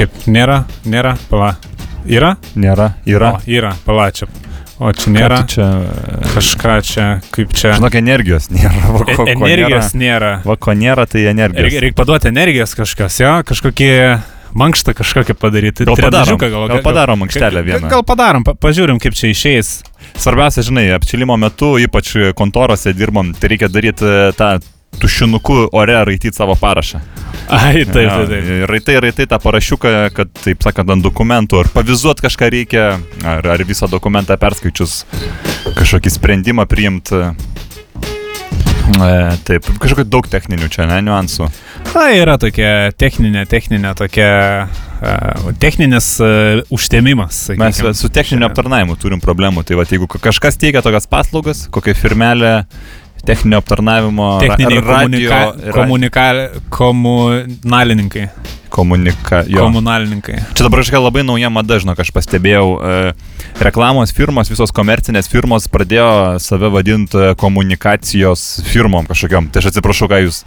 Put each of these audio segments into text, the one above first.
Kaip, nėra, nėra, pala. Yra? Nėra, yra. O, yra, pala čia. O čia nėra. Čia, Kažką čia, kaip čia. žinok, energijos nėra. Va, E- ko, ko energijos Nėra. nėra. Va, ko nėra, tai energijos. Reikia reik paduoti energijos kažkas, jo, kažkokį mankštą kažkokią padaryti. Gal padarom, Trenažiuką gal padarom mankštelę vieną. Gal, gal padarom, pa, pažiūrim, kaip čia išeis. Svarbiausia, žinai, apčilimo metu, ypač kontorose dirbom, tai reikia daryti e, tą tušinuku ore raityti savo parašą. Ai, taip, taip, taip. Raitai, raitai tą parašiuką, kad, taip sakant, ant dokumentų, ar pavizuot kažką reikia, ar, ar visą dokumentą perskaičius kažkokį sprendimą priimti. E, taip, kažkokių daug techninių čia, ne, niuansų. Na, yra tokia techninė, techninė, tokia uh, techninis uh, užtemimas. Mes sakykim. su techniniu aptarnavimu turim problemų. Tai va, jeigu ka- kažkas teikia tokias paslaugas, kokia firmelė techninio aptarnavimo Techniniai radio, komunika, komunika, komunalininkai. Komunika, jo. Komunalininkai. Čia dabar kažkokia labai nauja mada, žinok, aš pastebėjau, e, reklamos firmos, visos komercinės firmos pradėjo save vadinti e, komunikacijos firmom kažkokiam. Tai aš atsiprašau, ką jūs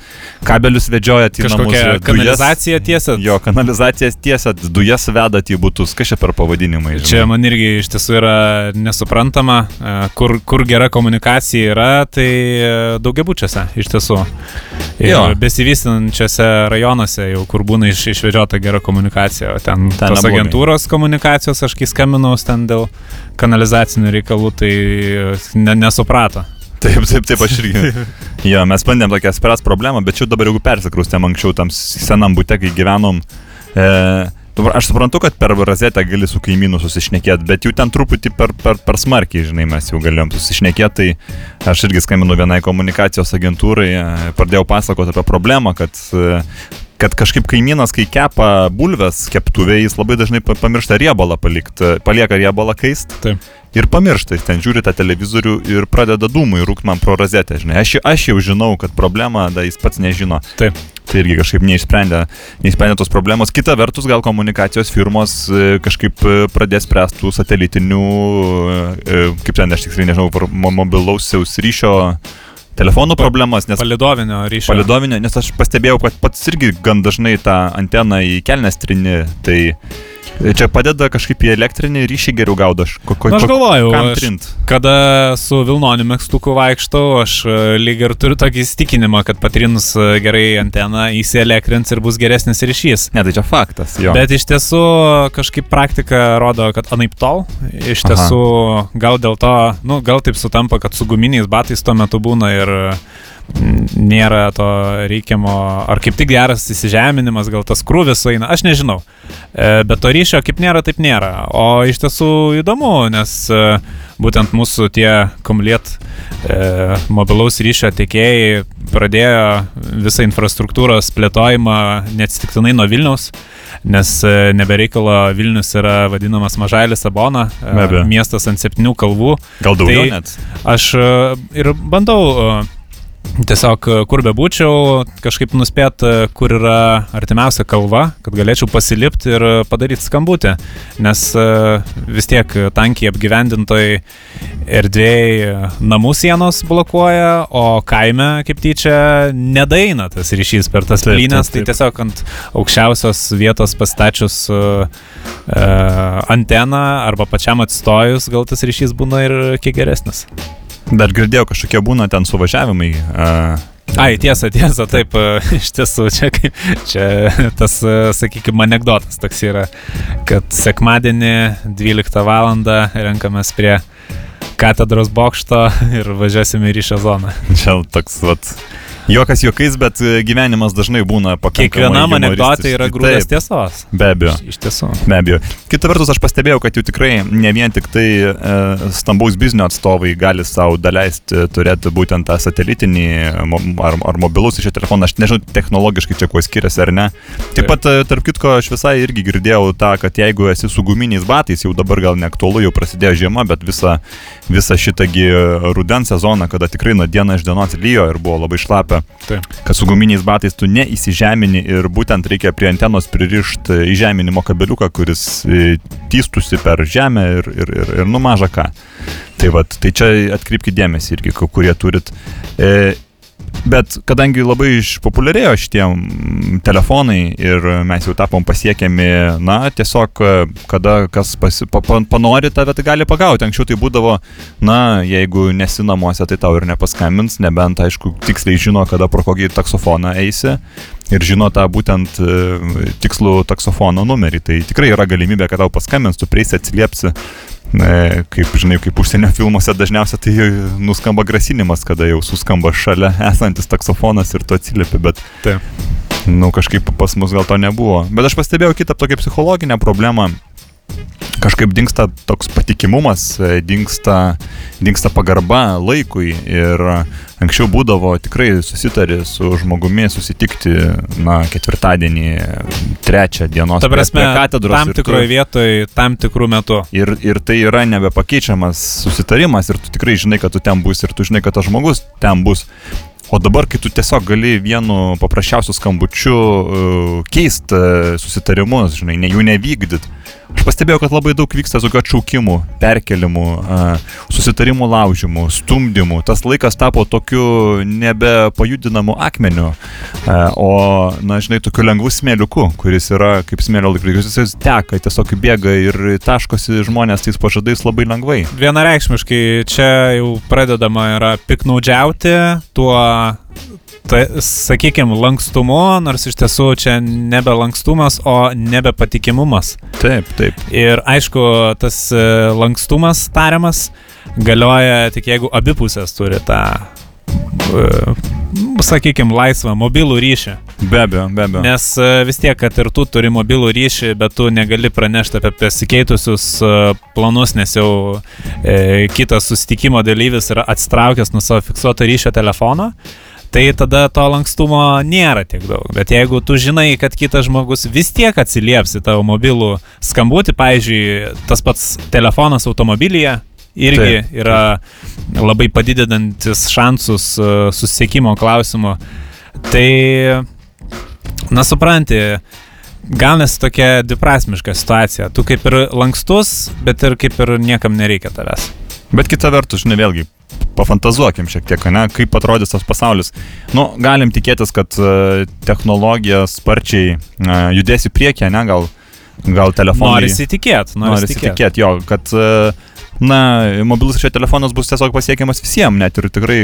kabelius vedžiojat į namus, Kažkokia e, dujas- kanalizacija tiesa. Jo, kanalizacijas tiesat, dujas vedat į būtus, kas čia per pavadinimai. žinai? Čia man irgi iš tiesų yra nesuprantama, e, kur, kur gera komunikacija yra, tai e, daugiabučiuose iš tiesų. Ir Jo. besivystančiose rajonuose, jau kur būna iš, išvedžiota gera komunikacija, o ten, Ten tos agentūros komunikacijos, aš kai skambinau ten dėl kanalizacinių reikalų, tai e, ne, nesuprato. Taip, taip, taip, aš irgi. Jo, mes bandėm tokią spręs problemą, bet čia dabar jeigu persikrūstėm anksčiau tam senam būte, kai gyvenom. E, aš suprantu, kad per razetę gali su kaimynu susišnekėti, bet jau ten truputį per, per, per smarkiai, žinai, mes jau galėjom susišnekėti. Tai aš irgi skambinu vienai komunikacijos agentūrai, e, pradėjau pasakoti apie problemą, kad e, kad kažkaip kaimynas, kai kepa bulves keptuvėje, jis labai dažnai pa- pamiršta riebalą palikti, palieka riebalą kaist Taip. ir pamiršta, jis ten žiūri tą televizorių ir pradeda dūmų įrūkti man pro rozetę, žinai. Aš, aš jau žinau, kad problema, da jis pats nežino. Taip. Tai irgi kažkaip neišsprendė, neišsprendė tos problemos. Kita vertus, gal komunikacijos firmos e, kažkaip e, pradės spręstų satelitinių, e, kaip ten, aš tiksliai nežinau, mobilaus ryšio telefonų problemas, nes Palidovinio ryšio. palidovinio, nes aš pastebėjau, kad pats irgi gan dažnai tą anteną į kelnes trini, tai čia padeda kažkaip į elektrinį ryšį geriau gaudo. Aš, ko, ko, Na, aš ko- galvojau, aš-? Kada su Vilnoniu mėgstuku vaikštau, aš e, lyg ir turiu tokį įstikinimą, kad patrinus e, gerai anteną įsielektrins ir bus geresnis ryšys. Ne, tai čia faktas, jo. Bet iš tiesų kažkaip praktika rodo, kad anaip tol. Iš Aha. tiesų gal dėl to, nu, gal taip sutampa, kad su guminiais batais tuo metu būna ir nėra to reikiamo, ar kaip tik geras įsižeminimas, gal tas krūvis sueina, aš nežinau. E, Bet to ryšio kaip nėra, taip nėra. O iš tiesų įdomu, nes e, būtent mūsų tie komliet e, mobilaus ryšio tiekėjai pradėjo visą infrastruktūros plėtojimą neatsitiktinai nuo Vilniaus, nes e, nebereikalo Vilnius yra vadinamas Mažailis Sabona, e, miestas ant septynių kalvų. Gal daugiau tai- net? Aš e, ir bandau e, tiesiog, e, kur bebūčiau, kažkaip nuspėt, e, kur yra artimiausia kalva, kad galėčiau pasilipti ir e, padaryti skambutį. Nes vis tiek tankiai apgyvendintoj erdvėjai namų sienos blokuoja, o kaime, kaip tyčia, nedaina tas ryšys per tas taip, tai tiesiog ant aukščiausios vietos pastačius uh, anteną arba pačiam atstojus, gal tas ryšys būna ir kiek geresnis. Dar girdėjau, kažkokie būna ten suvažiavimai. Uh, Ai, tiesa, tiesa, taip, iš tiesų, čia, kaip- čia tas, sakykime, anegdotas toks yra, kad sekmadienį 12 val. renkamės prie katedros bokšto ir važiuosime į ryšio zoną. čia toks, vat. Jokas juokais, bet e, gyvenimas dažnai būna pakankamai. Kiekvienam anegdotė yra grūdas tiesos. Be abejo. Iš tiesų. Be abejo. Kita vertus, aš pastebėjau, kad jau tikrai ne vien tik tai e, stambaus biznio atstovai gali savo daleisti turėti būtent tą satelitinį ar, ar mobilus iš telefoną. Aš nežinau technologiškai čia kuo skiriasi ar ne. Taip Taip. pat, e, tarp kitko, aš visai irgi girdėjau tą, kad jeigu esi su guminiais batais, jau dabar gal neaktualu, jau prasidėjo žiema, bet visą, visą šitągi rudens sezoną, kada tikrai nuo dieną iš dienos lyjo ir buvo labai šlapia, Taip. kad su guminiais batais tu neįsižemini ir būtent reikia prie antenos pririšti įžeminimo kabeliuką, kuris e, tystusi per žemę ir, ir, ir, ir numaža ką. Tai, vat, tai čia atkreipkite dėmesį irgi, ku- kurie turit. E, Bet kadangi labai išpopuliarėjo šitie telefonai ir mes jau tapom pasiekiami, na, tiesiog, e, kada kas pasi, pa, pa, panori tave, tai gali pagauti. Anksčiau tai būdavo, na, jeigu nesi namuose, tai tau ir nepaskambins, nebent, aišku, tiksliai žino, kada pro kokį taksofoną eisi ir žino tą būtent e, tikslų taksofono numerį. Tai tikrai yra galimybė, kad tau paskambins, tu prieisi atsiliepsi kaip, žinai, kaip užsienio filmuose dažniausiai tai nuskamba grasinimas, kada jau suskamba šalia esantis taksofonas ir tu atsiliepi, bet... Taip. Nu, kažkaip pas mus gal to nebuvo. Bet aš pastebėjau kitą tokią psichologinę problemą kažkaip dinksta toks patikimumas, e, dinksta, dinksta pagarba laikui ir anksčiau būdavo tikrai susitari su žmogumi susitikti, na, ketvirtadienį, trečią dienos. Ta prasme, katedros. Tam tikroje vietoje, tam tikrų metų. Ir, ir tai yra nebepakeičiamas susitarimas ir tu tikrai žinai, kad tu ten bus ir tu žinai, kad tas žmogus ten bus. O dabar, kai tu tiesiog gali vienu paprasčiausiu skambučiu uh, keisti uh, susitarimus, žinai, ne, jų nevykdyti Aš pastebėjau, kad labai daug vyksta tokių atšaukimų, perkelimų, susitarimų laužimų, stumdymų. Tas laikas tapo tokiu nebepajudinamu akmeniu, o, na, žinai, tokiu lengvu smėliuku, kuris yra kaip smėlio laikrodis. Jis teka, tiesiog bėga ir taškosi žmonės tais pažadais labai lengvai. Vienareikšmiškai čia jau pradedama yra piknaudžiauti tuo ta, sakykime, lankstumu, nors iš tiesų čia nebe lankstumas, o nebe patikimumas. Taip, taip. Ir aišku, tas e, lankstumas tariamas galioja tik jeigu abipusės turi tą e, sakykime, laisvą mobilų ryšį. Be abejo, be abejo. Nes e, vis tiek, kad ir tu turi mobilų ryšį, bet tu negali pranešti apie pasikeitusius planus, nes jau e, kitas susitikimo dalyvis yra atstraukęs nuo savo fiksuoto ryšio telefono tai tada to lankstumo nėra tiek daug. Bet jeigu tu žinai, kad kitas žmogus vis tiek atsilieps į tavo mobilų skambutį, pavyzdžiui, tas pats telefonas automobilyje, irgi taip, yra labai padidinantis šansus e, susisiekimo klausimu. Tai, na supranti, gaunasi tokia dviprasmiška situacija. Tu kaip ir lankstus, bet ir kaip ir niekam nereikia tavęs. Bet kita vertus, žinai, vėlgi, pafantazuokim šiek tiek, ne, kaip atrodys tas pasaulis. Nu, galim tikėtis, kad uh, technologija sparčiai uh, judės į priekį, ne, gal, gal telefonai. Nori įsitikėti, nori įsitikėti, jo, kad uh, Na, mobilus šio telefonas bus tiesiog pasiekiamas visiems, net ir tikrai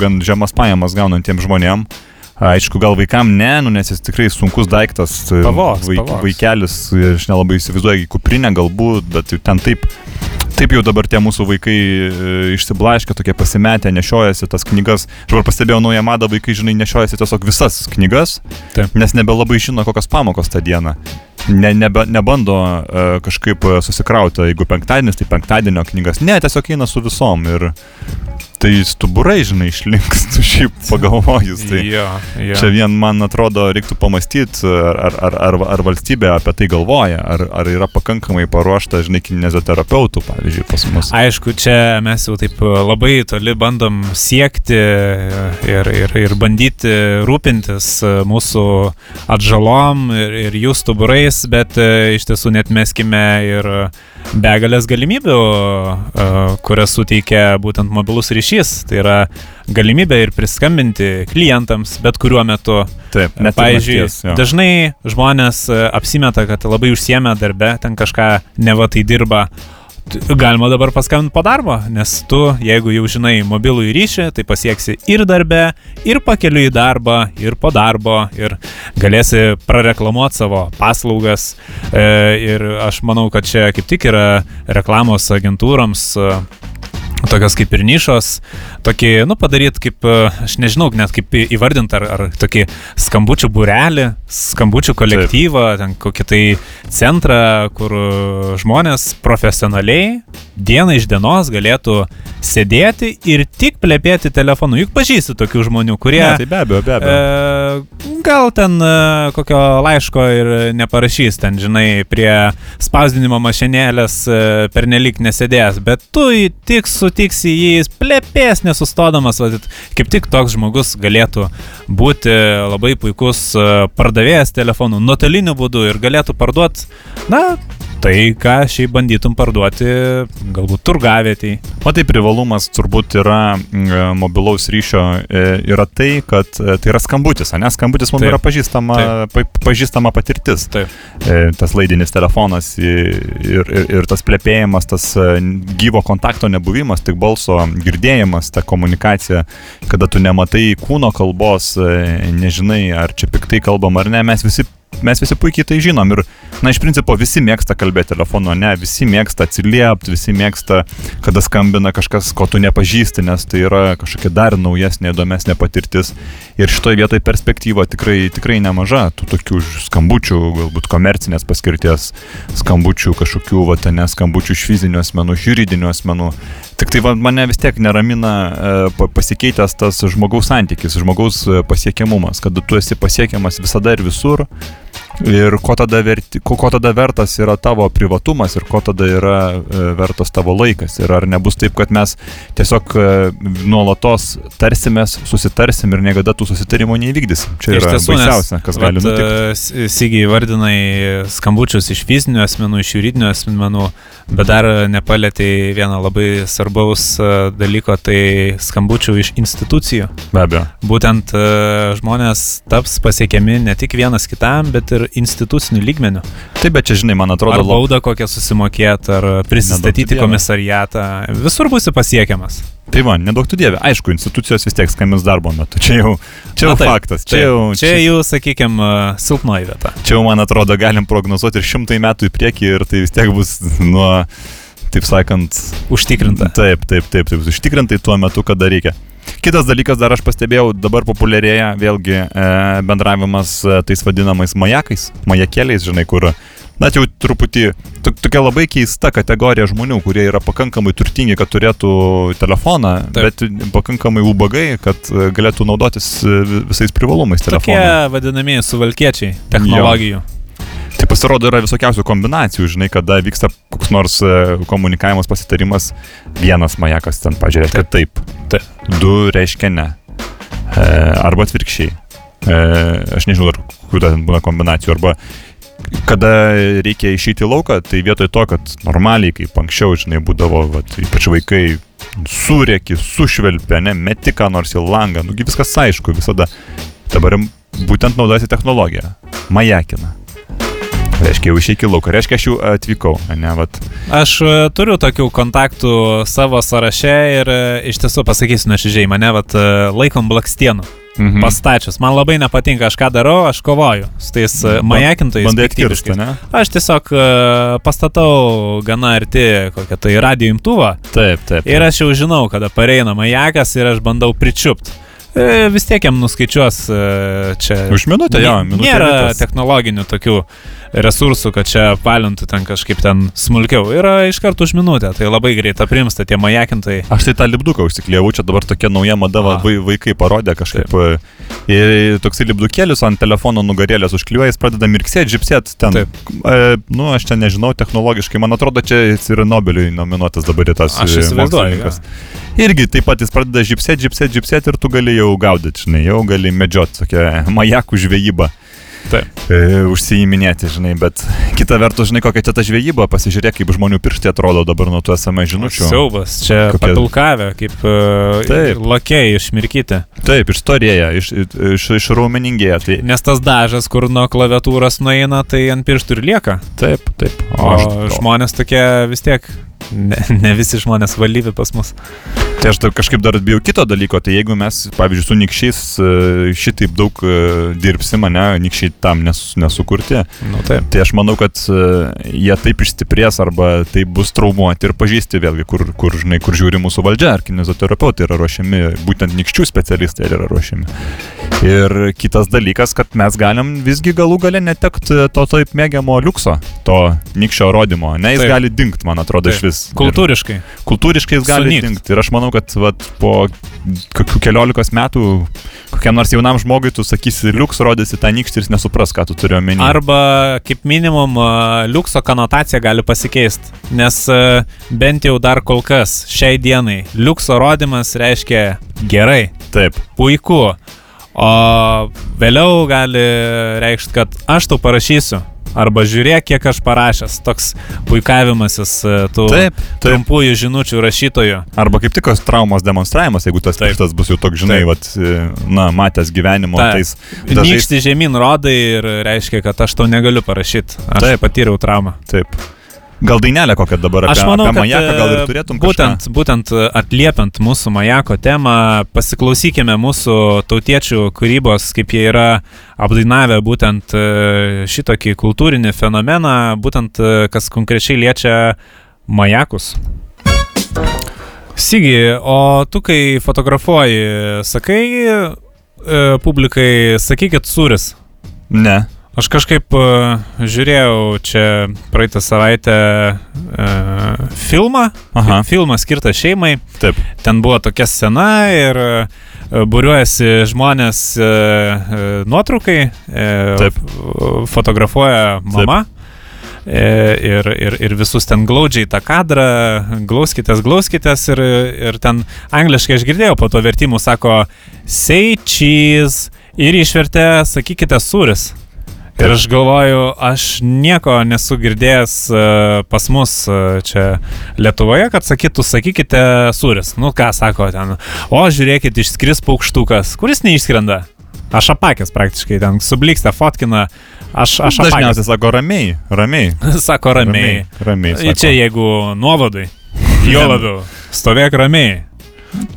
gan žemas pajamas gaunantiems žmonėms. Aišku, gal vaikam ne, nu, nes jis tikrai sunkus daiktas. Pavos, vaik, pavos. Vaikelis, aš nelabai įsivaizduoju, kuprinę galbūt, bet ten taip Taip jau dabar tie mūsų vaikai e, išsiblaškę, tokie pasimetę, nešiojasi tas knygas. Aš dabar pastebėjau naują madą, vaikai, žinai, nešiojasi tiesiog visas knygas, Taip. nes nebelabai žino, kokios pamokos tą dieną. Ne, nebe, nebando uh, kažkaip susikrauti, jeigu penktadienis, tai penktadienio knygas. Ne, tiesiog eina su visom ir tai stuburai, žinai, išlinks, tu šiaip pagalvojus. Tai ja, ja. Čia vien, man atrodo, reiktų pamastyti, ar, ar, ar, ar valstybė apie tai galvoja, ar, ar yra pakankamai paruošta, žinai, kinezoterapeutų, pavyzdžiui, pas mus. Aišku, čia mes jau taip labai toli bandom siekti ir, ir, ir bandyti rūpintis mūsų atžalom ir, ir jų stuburais, bet e, iš tiesų net meskime ir begalės galimybių, e, kurias suteikia būtent mobilus ryšys. Tai yra galimybė ir priskambinti klientams bet kuriuo metu. Taip, net Pavyzdžiui, nakties, dažnai žmonės e, apsimeta, kad labai užsiemė darbe, ten kažką neva tai dirba galima dabar paskambinti po darbo, nes tu, jeigu jau žinai mobilų ryšį, tai pasieksi ir darbe, ir pakeliu į darbą, ir po darbo, ir galėsi prareklamuoti savo paslaugas. E, ir aš manau, kad čia kaip tik yra reklamos agentūroms tokios kaip ir nišos, tokį, nu, padaryti kaip, e, aš nežinau, net kaip įvardinti, ar, ar tokį skambučių burelį, skambučių kolektyvą, Taip. ten kokį tai centrą, kur žmonės profesionaliai dieną iš dienos galėtų sėdėti ir tik plepėti telefonu. Juk pažįsti tokių žmonių, kurie... Ne, tai be abejo, be abejo. E, gal ten e, kokio laiško ir neparašys, ten, žinai, prie spausdinimo mašinėlės e, pernelik nesėdės, bet tu tik sutiksi jį, plepės nesustodamas, va, kaip tik toks žmogus galėtų būti labai puikus e, pardavėjas telefonų nuotoliniu būdu ir galėtų parduoti, na, tai, ką šiaip bandytum parduoti galbūt turgavietį. O tai privalumas turbūt yra mm, mobilaus ryšio, e, yra tai, kad e, tai yra skambutis, ne? Skambutis mums Taip. yra pažįstama, pa, pažįstama patirtis. Taip. E, Tas laidinis telefonas ir, ir, ir tas plėpėjimas, tas e, gyvo kontakto nebuvimas, tik balso girdėjimas, ta komunikacija, kada tu nematai kūno kalbos, e, nežinai, ar čia piktai kalbam ar ne, mes visi Mes visi puikiai tai žinom ir, na, iš principo visi mėgsta kalbėti telefonu, ne, visi mėgsta atsiliepti, visi mėgsta, kada skambina kažkas, ko tu nepažįsti, nes tai yra kažkokia dar naujesnė, įdomesnė patirtis. Ir šitoje vietoje perspektyva tikrai, tikrai nemaža, tų tokių skambučių, galbūt komercinės paskirties skambučių, kažkokių, va, ten, skambučių iš fizinių asmenų, iš juridinių asmenų. Tik tai mane vis tiek neramina e, pa- pasikeitęs tas žmogaus santykis, žmogaus e, pasiekiamumas, kad tu esi pasiekiamas visada ir visur. Ir ko tada, verti, ko, ko tada vertas yra tavo privatumas ir ko tada yra e, vertas tavo laikas. Ir ar nebus taip, kad mes tiesiog e, nuolatos tarsimės, susitarsim ir niekada tų susitarimų neįvykdysim. Čia yra baisiausia, kas gali e, nutikti. Sygiai vardinai skambučius iš fizinių asmenų, iš juridinių asmenų, bet dar nepalėtai vieną labai svarbaus e, dalyko, tai skambučių iš institucijų. Be abejo. Būtent e, žmonės taps pasiekiami ne tik vienas kitam, bet ir institucinių lygmenių. Taip, bet čia, žinai, man atrodo, Ar baudą kokią susimokėti, ar prisistatyti komisariatą. Visur būsi pasiekiamas. Tai va, nedaug tu dievė. Aišku, institucijos vis tiek skambins darbo metu. Čia jau, čia jau Na taip, faktas. Čia taip. jau, čia jau sakykime, silpnoji vieta. Čia jau, man atrodo, galim prognozuoti ir šimtai metų į priekį ir tai vis tiek bus nuo, taip sakant, Užtikrinta. Taip, taip, taip, taip, užtikrintai tuo metu, kada reikia. Kitas dalykas, dar aš pastebėjau, dabar populiarėja vėlgi e, bendravimas e, tais vadinamais majakais, majakėliais, žinai, kur, na, jau truputį, to, tokia labai keista kategorija žmonių, kurie yra pakankamai turtingi, kad turėtų telefoną, Taip. bet pakankamai ubagai, kad e, galėtų naudotis e, vi- visais privalumais Tokie telefono. vadinamieji suvalkiečiai technologijų. Tai pasirodo yra visokiausių kombinacijų, žinai, kada vyksta koks nors e, komunikavimas, pasitarimas, vienas majakas ten pažiūrėt, kad taip, Taip. du reiškia ne. E, arba atvirkščiai. E, aš nežinau, ar kur ten būna kombinacijų, arba kada reikia išeiti į lauką, tai vietoj to, kad normaliai, kaip anksčiau, žinai, būdavo, vat, ypač vaikai, surėki, sušvelpia, ne, meti ką nors į langą, nugi viskas aišku, visada. Dabar būtent naudojasi technologija. Majakina. Reiškia, jau išeik į lauką, reiškia, aš jau atvykau, ne, vat. Aš e, turiu tokių kontaktų savo sąraše ir e, iš tiesų pasakysiu nuoširdžiai, mane vat, e, laikom blakstienų. Mhm. Pastačius. Man labai nepatinka, aš ką darau, aš kovoju su tais majakintojais. Bandai atkirsti, ne? Aš tiesiog pastatau gana arti kokią tai radio imtuvą Taip, taip. ir aš jau žinau, kada pareina majakas ir aš bandau pričiupti. Vis tiek jam nuskaičiuos čia. Už minutę, jo, minutė Nėra technologinių tokių resursų, kad čia palintų ten kažkaip ten smulkiau. Yra iš karto už minutę, tai labai greit aprimsta tie majakintai. Aš tai tą lipduką užsiklievau, čia dabar tokia nauja mada, va, vaikai parodė kažkaip. e, Ir toksai lipdukėlis ant telefono nugarėlės užkliuoja, jis pradeda mirksėti, žipsėti ten. Taip. E, nu, aš čia nežinau technologiškai, man atrodo, čia jis yra Nobeliui nominuotas dabar tas e, mokslininkas. Irgi taip pat jis pradeda žipsėti, žipsėti, žipsėti ir tu gali jau gaudyti, žinai, jau gali medžioti tokią majakų žvejybą. Taip. E, užsiiminėti, žinai, bet kita vertus, žinai, kokia čia ta žvejyba, pasižiūrėk, kaip žmonių pirštai atrodo dabar nuo tų esame žinučių. Siaubas, čia Kokie- papilkavę, kaip uh, Taip. lakiai išmirkyti. Taip, ištorėja, iš, iš, iš raumeningėja. Tai, Nes tas dažas, kur nuo klaviatūros nueina, tai ant pirštų ir lieka. taip, taip. O aš, žmonės tokie vis tiek, ne, ne visi žmonės valyvi pas mus. tai aš dar kažkaip dar bijau kito dalyko, tai jeigu mes, pavyzdžiui, su nikščiais e, šitaip daug e, dirbsim, ne, nikščiai tam nes, nesukurti, Nu, taip. tai aš manau, kad e, jie taip išstiprės arba taip bus traumuoti ir pažįsti vėlgi, kur, kur, žinai, kur žiūri mūsų valdžia, ar kinezoterapeutai yra ruošiami, būtent nikščių specialistai yra ruošiami. Ir kitas dalykas, kad mes galim visgi galų gale netekti to taip mėgiamo liukso, to nikščio rodymo, ne, jis Taip. gali dingti, man atrodo, Taip. iš vis. Ir- Kultūriškai. kultūriškai jis gali dingti. Ir aš manau, kad vat, po kokių keliolikos metų kokiam nors jaunam žmogui tu sakysi, liuks rodysi tą nykštį ir jis nesupras, ką tu turi omeny. Arba kaip minimum liukso konotacija gali pasikeisti. Nes bent jau dar kol kas šiai dienai liukso rodymas reiškia gerai, Taip, puiku. O vėliau gali reikšti, kad aš tau parašysiu arba žiūrėk, kiek aš parašęs. Toks puikavimasis e, tų Taip, taip. trumpųjų žinučių rašytojų. Arba kaip tik tos traumos demonstravimas, jeigu tas pirštas bus jau toks, žinai, vat, e, na, matęs gyvenimo, Taip. tais dažais. Nykšti žemyn rodai ir reiškia, kad aš tau negaliu parašyti. Aš Taip. patyriau traumą. Taip. Gal dainelė kokią dabar apie, Aš manau, apie kad majaką gal ir e, turėtum būtent, būtent e, atliepiant mūsų majako temą, pasiklausykime mūsų tautiečių kūrybos, kaip jie yra apdainavę būtent e, šitokį kultūrinį fenomeną, būtent kas konkrečiai liečia majakus. Sigi, o tu kai fotografuoji, sakai e, publikai, sakykit suris. kažką. Ne. Aš kažkaip uh, žiūrėjau čia praeitą savaitę uh, filmą, Aha. filmą skirtą šeimai. Taip. Ten buvo tokia scena ir uh, būriuojasi žmonės uh, nuotraukai, uh, Taip. fotografuoja mama. E, Ir, ir, ir visus ten glaudžiai tą kadrą, glauskitės, glauskitės ir, ir ten angliškai aš girdėjau po to vertimų, sako, say cheese ir išvertė, sakykite, suris. Ir aš galvoju, aš nieko nesu girdėjęs e, pas mus e, čia Lietuvoje, kad sakytų, sakykite, suris. Nu ką sako ten, o žiūrėkit, išskris paukštukas, kuris neišskrenda. Aš apakęs praktiškai ten, subliksta, fotkina, aš, aš apakęs. Dažniausiai sako ramiai, ramiai. Sako ramiai. Ramiai. Ir sako. Čia jeigu nuovadai, jo labiau, stovėk ramiai.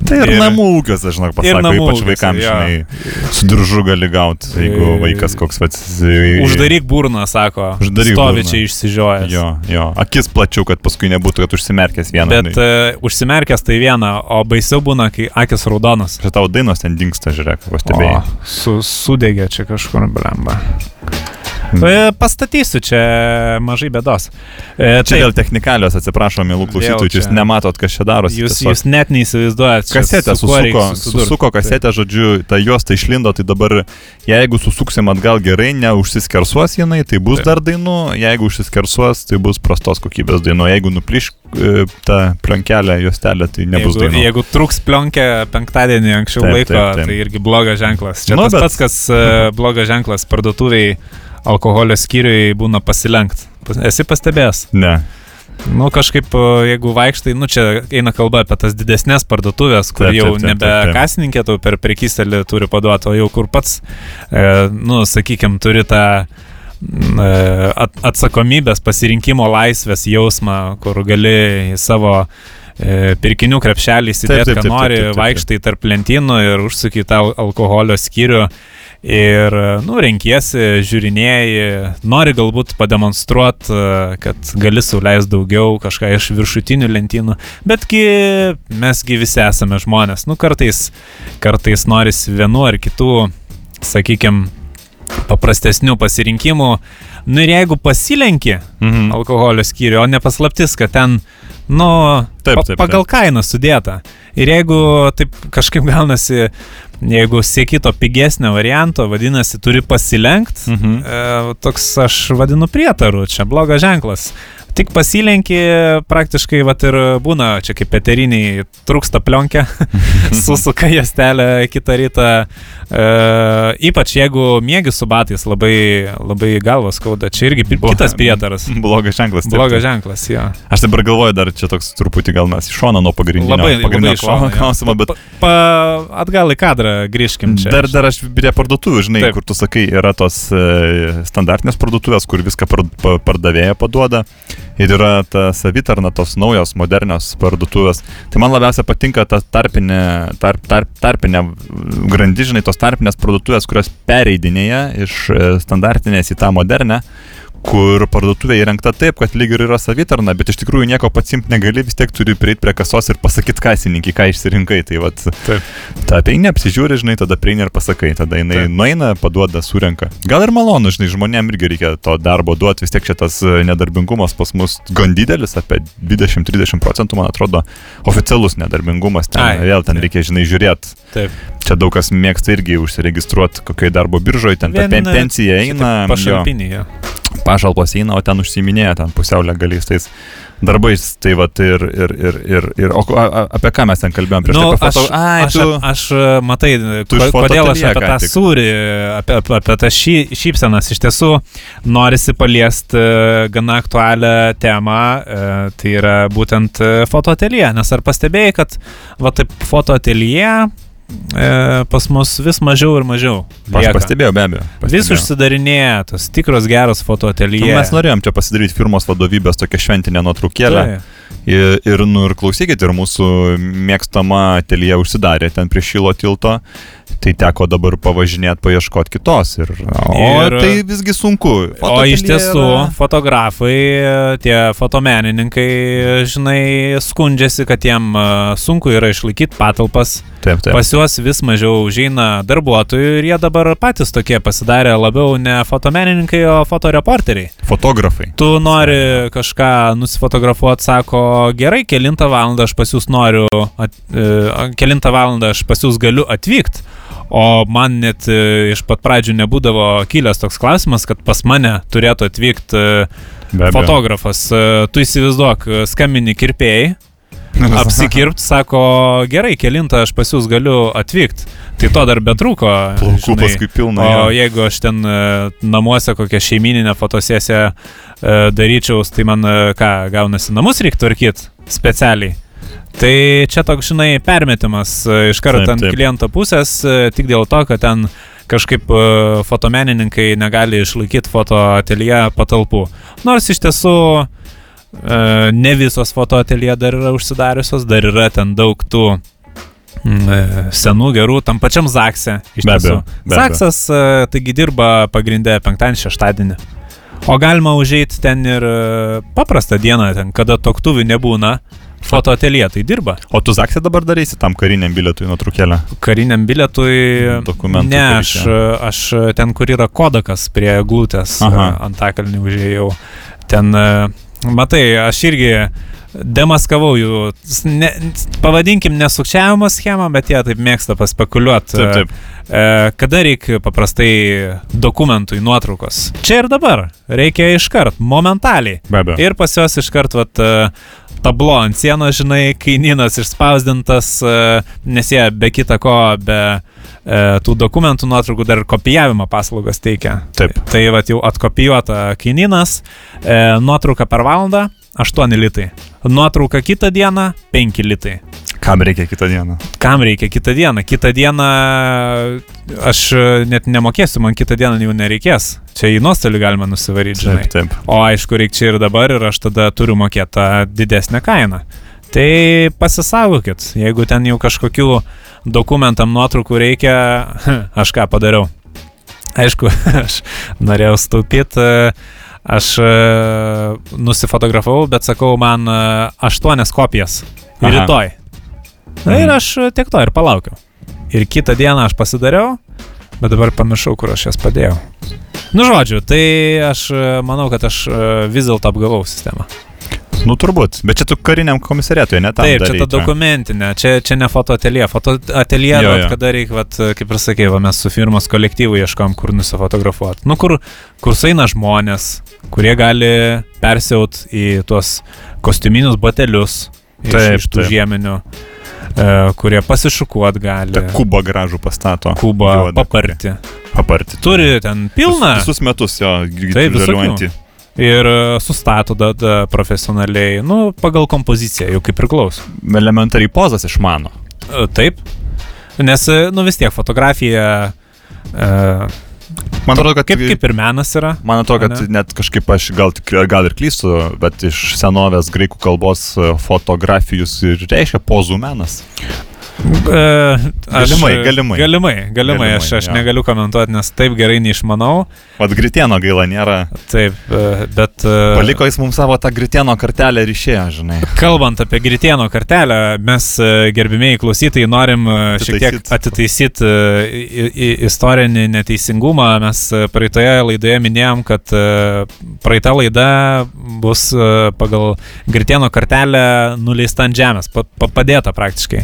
Tai ir, ir- namų žinau, ir pasako, ypač vaikams, jo. žinai, su diržu gali gauti, jeigu E, vaikas koks pats. Uždaryk burną, sako. Uždaryk Stovi burną. čia išsižiojęs. Jo, jo. Akis plačiau, kad paskui nebūtų, kad užsimerkęs vieną. Bet uh, užsimerkęs tai viena, o baisiau būna, kai akis raudonas. Čia tavo dainos ten dinksta, žiūrėk, pastebėjai. Su, sudegė čia kažkur blemba. Hmm. E, Pastatysiu čia mažai bėdos. E, Čia dėl technikalios, atsiprašau, mėlų klausytojų, jūs nematot, kas čia darosi. Jūs, tiesiog. jūs net neįsivaizduojat. čia Kasetę su susuko, susuko kasetę, žodžiu, ta juosta išlindo, tai dabar jeigu susuksim atgal gerai, neužsiskersuos jinai, tai bus Taip. dar dainų, jeigu užsiskersuos, tai bus prastos kokybės dainų, jeigu nupliš e, tą plankelę, juostelę, tai nebus dainų. jeigu truks plionkę penktadienį anksčiau Taip, laiko, taip, taip. tai irgi blogas ženklas. Čia Nu, tas bet- pats, kas blogas ženklas parduotuviai alkoholio skyriui būna pasilenkt. Pas- Esi pastebėjęs? Ne. Nu, kažkaip, e, jeigu vaikštai, nu, čia eina kalba apie tas didesnės parduotuvės, kur Taip, jau taip, taip, nebe taip, taip. kasininkė tau per prekystelį turi paduoti, o jau kur pats, e, nu, sakykime, turi tą mm, e, at- atsakomybės, pasirinkimo laisvės jausmą, kur gali į savo e, pirkinių krepšelį įsidėti, ką nori, vaikštai tarp lentynų ir užsuki tą al- alkoholio skyrių. Ir, nu, renkiesi, žiūrinėjai, nori galbūt pademonstruoti, kad gali sauliais daugiau kažką iš viršutinių lentynų, betgi mesgi visi esame žmonės. Nu, kartais, kartais norisi vienu ar kitų, sakykime, paprastesnių pasirinkimų. Nu ir jeigu pasilenki Mhm. alkoholio skyrių, o ne paslaptis, kad ten, nu, Taip, taip, pagal kainą sudėta. Ir jeigu taip kažkaip gaunasi, jeigu sieki to pigesnio varianto, vadinasi, turi pasilenkti, Mhm. e, toks aš vadinu prietaru, čia blogas ženklas. Tik pasilenki, praktiškai, vat ir būna, čia kaip eteriniai, trūksta plionkę, susuka jastelę kitą rytą. E, ypač jeigu mėgi su batais, labai, labai galvas skauda. Čia irgi kitas prietaras. Blogas ženklas. taip, Blogas ženklas, jo. Aš dabar galvoju, dar čia toks truputį gal mes iš šono nuo pagrindinio, Labai, pagrindinio labai iš šono, klausimo, bet Pa, pa, atgal į kadrą grįžkim čia. Dar, dar aš prie parduotuvių, žinai, Taip. kur tu sakai, yra tos e, standartinės parduotuvės, kur viską par, pa, pardavėja paduoda. Ir yra ta savitarna, tos naujos, modernios parduotuvės. Tai man labiausiai patinka ta tarpinė, tarp, tarp, tarpinė grandižinai, tos tarpinės parduotuvės, kurios pereidinėja iš e, standartinės į tą modernę kur parduotuvė įrengta taip, kad lyg ir yra savitarna, bet iš tikrųjų nieko pats imti negali, vis tiek turi prieiti prie kasos ir pasakyti kasininkai, ką išsirinkai. Tai vat, Taip. Ta apeini, apsižiūri, žinai, tada prieini ir pasakai, tada jinai Taip. nueina, paduoda, surenka. Gal ir malonu, žinai, žmonėm irgi reikia to darbo duoti, vis tiek šitas e, nedarbingumas pas mus gan didelis, apie 20-30 procentų, man atrodo, oficialus nedarbingumas. Ten, Ai, vėl ten taip. reikia, žinai, žiūrėti. Taip. Čia daug kas mėgsta irgi užsiregistruoti kokiai darbo biržoje, ten ta Vien, e, pensija Čia eina. jo. Pašalpos eina, o ten užsiminėja ten pusiau legaliais tais darbais. Tai va ir, ir, ir, ir, ir o a, apie ką mes ten kalbėjom prieš Nu, tai? Apie aš, foto... Ai, aš, tu... aš, e, matai, Tu kodėl aš apie tą tik. sūrį, apie, apie, apie tą šy, šypsenas iš tiesų norisi paliesti e, gana aktualią temą, e, tai yra būtent e, fotoateljė. Nes ar pastebėjai, kad va taip fotoateljė e, pas mus vis mažiau ir mažiau. Aš lieka. pastebėjau, be abejo. Vis pastebėjau. užsidarinėja tos tikros geros Nu, fotoateljė. Mes norėjom čia pasidaryti firmos vadovybės tokią šventinę nuotraukėlę. Ir, ir, nu, ir klausykit, ir mūsų mėgstama telija užsidarė ten prie Šilo tilto. Tai teko dabar pavažinėti, paieškoti kitos. Ir, o Ir- tai visgi sunku. O iš tiesų, yra- fotografai, tie fotomenininkai, žinai, skundžiasi, kad jiem e, sunku yra išlaikyti patalpas. Taip, taip. Pas juos vis mažiau užeina darbuotojų ir jie dabar patys tokie pasidarė labiau ne fotomenininkai, o fotoreporteriai. Fotografai. Tu nori kažką nusifotografuoti, sako, gerai, kilintą valandą aš pas jūs noriu, at, e, kilintą valandą aš pas jūs galiu atvykti. O man net e, iš pat pradžių nebūdavo kilęs toks klausimas, kad pas mane turėtų atvykti e, fotografas. E, Tu įsivaizduok, e, skambini kirpėjai, apsikirpt, sako, gerai, kilintą aš pas jūs galiu atvykti. Tai to dar betrūko. Plaukų paskui pilna. O jo. jeigu aš ten e, namuose kokią šeimininę fotosesiją daryčiau, tai man e, ką, gaunasi namus reikia tvarkyti specialiai. Tai čia toks, žinai, permetimas e, iš karto ant kliento pusės, e, tik dėl to, kad ten kažkaip e, fotomenininkai negali išlaikyti fotoateljė patalpų. Nors iš tiesų e, ne visos fotoateljė dar yra užsidariusios, dar yra ten daug tų mm, e, senų gerų, tam pačiam Zakse. Iš Be tiesų. abejo, be abejo. Zaksas, e, taigi dirba pagrindę penktadienį, šeštadienį. O galima užeiti ten ir e, paprastą dieną, ten, kada toktuvių nebūna. Fotoateljė tai dirba. O tu Zaksė dabar darysi tam kariniam bilietui nuotraukėlę? Kariniam bilietui. Dokumentų Ne, aš, aš ten, kur yra kodakas prie glūtės Aha. ant takalnių užėjau. Ten, e, matai, aš irgi demaskavau jų, ne, pavadinkim nesukčiavimo schemą, bet jie taip mėgsta paspekuliuoti. Taip, taip. E, kada reikia paprastai dokumentui nuotraukos? Čia ir dabar. Reikia iškart, momentaliai. Be abejo. Ir pas juos iškart, vat, e, tablo ant sienos, žinai, kainynas išspausdintas, e, nes jie be kita ko, be e, tų dokumentų nuotraukų dar kopijavimo paslaugas teikia. Taip. Tai vat jau atkopijuota kainynas, e, nuotrauka per valandą 8 litai. Nuotrauka kitą dieną 5 litai. Kam reikia kitą dieną? Kam reikia kitą dieną? Kitą dieną aš net nemokėsiu, man kitą dieną jau nereikės. Čia į nuostolį galima nusivaryti, žinai. Taip, taip. O aišku, reikia čia ir dabar ir aš tada turiu mokėti tą didesnę kainą. Tai pasisaugokit, jeigu ten jau kažkokių dokumentam nuotraukų reikia, aš ką padariau. Aišku, aš norėjau staupyti, aš e, nusifotografavau, bet sakau, man e, aštuonias kopijas. Aha. Rytoj. Na ir Mhm. aš e, tiek to ir palaukiau. Ir kitą dieną aš pasidariau, bet dabar pamiršau, kur aš jas padėjau. Nu, žodžiu, tai aš manau, kad aš vis dėlto apgavau sistemą. Nu turbūt. Bet čia tu kariniam komisariatui, ne tam. Taip, čia darei ta dokumentinė, čia, čia ne vat, jo. kada reikia, vat, kaip ir sakė, va, mes su firmos kolektyvu ieškom, kur nusifotografuoti. Nu, kur, kur sueina žmonės, kurie gali persiaut į tuos kostiuminius batelius iš, Taip, iš tų taip. žieminių, e, kurie pasišukuot gali. Ta kubą gražų pastato. Kubą Juodą, paparti. Paparti. Turi ten pilną. Visus metus jo galiuojantį. Ir e, sustato tada profesionaliai, nu, pagal kompoziciją, jau kaip priklauso. Elementariai pozas išmano. E, Taip. Nes, nu, vis tiek fotografija. E, Man atrodo, kad kaip, kaip ir menas yra. Man atrodo, kad Ane? net kažkaip aš gal, gal ir klystu, bet iš senovės graikų kalbos e, fotografijus ir reiškia pozų menas. E, aš, Galimai, galimai. Galimai, galimai. Aš, aš jo. negaliu komentuoti, nes taip gerai neišmanau. Vat gritieno gaila nėra. Taip, e, bet. e, Paliko jis mums savo tą gritieno kartelę ir išėjo, žinai. Kalbant apie Gritieno kartelę, mes gerbimieji klausytojai norim e, šiek tiek Atitaisyt. atitaisyti istorinį neteisingumą. Mes praeitoje laidoje minėjom, kad praeita laida bus pagal Gritieno kartelę nuleista ant žemės, pa- pa- padėta praktiškai.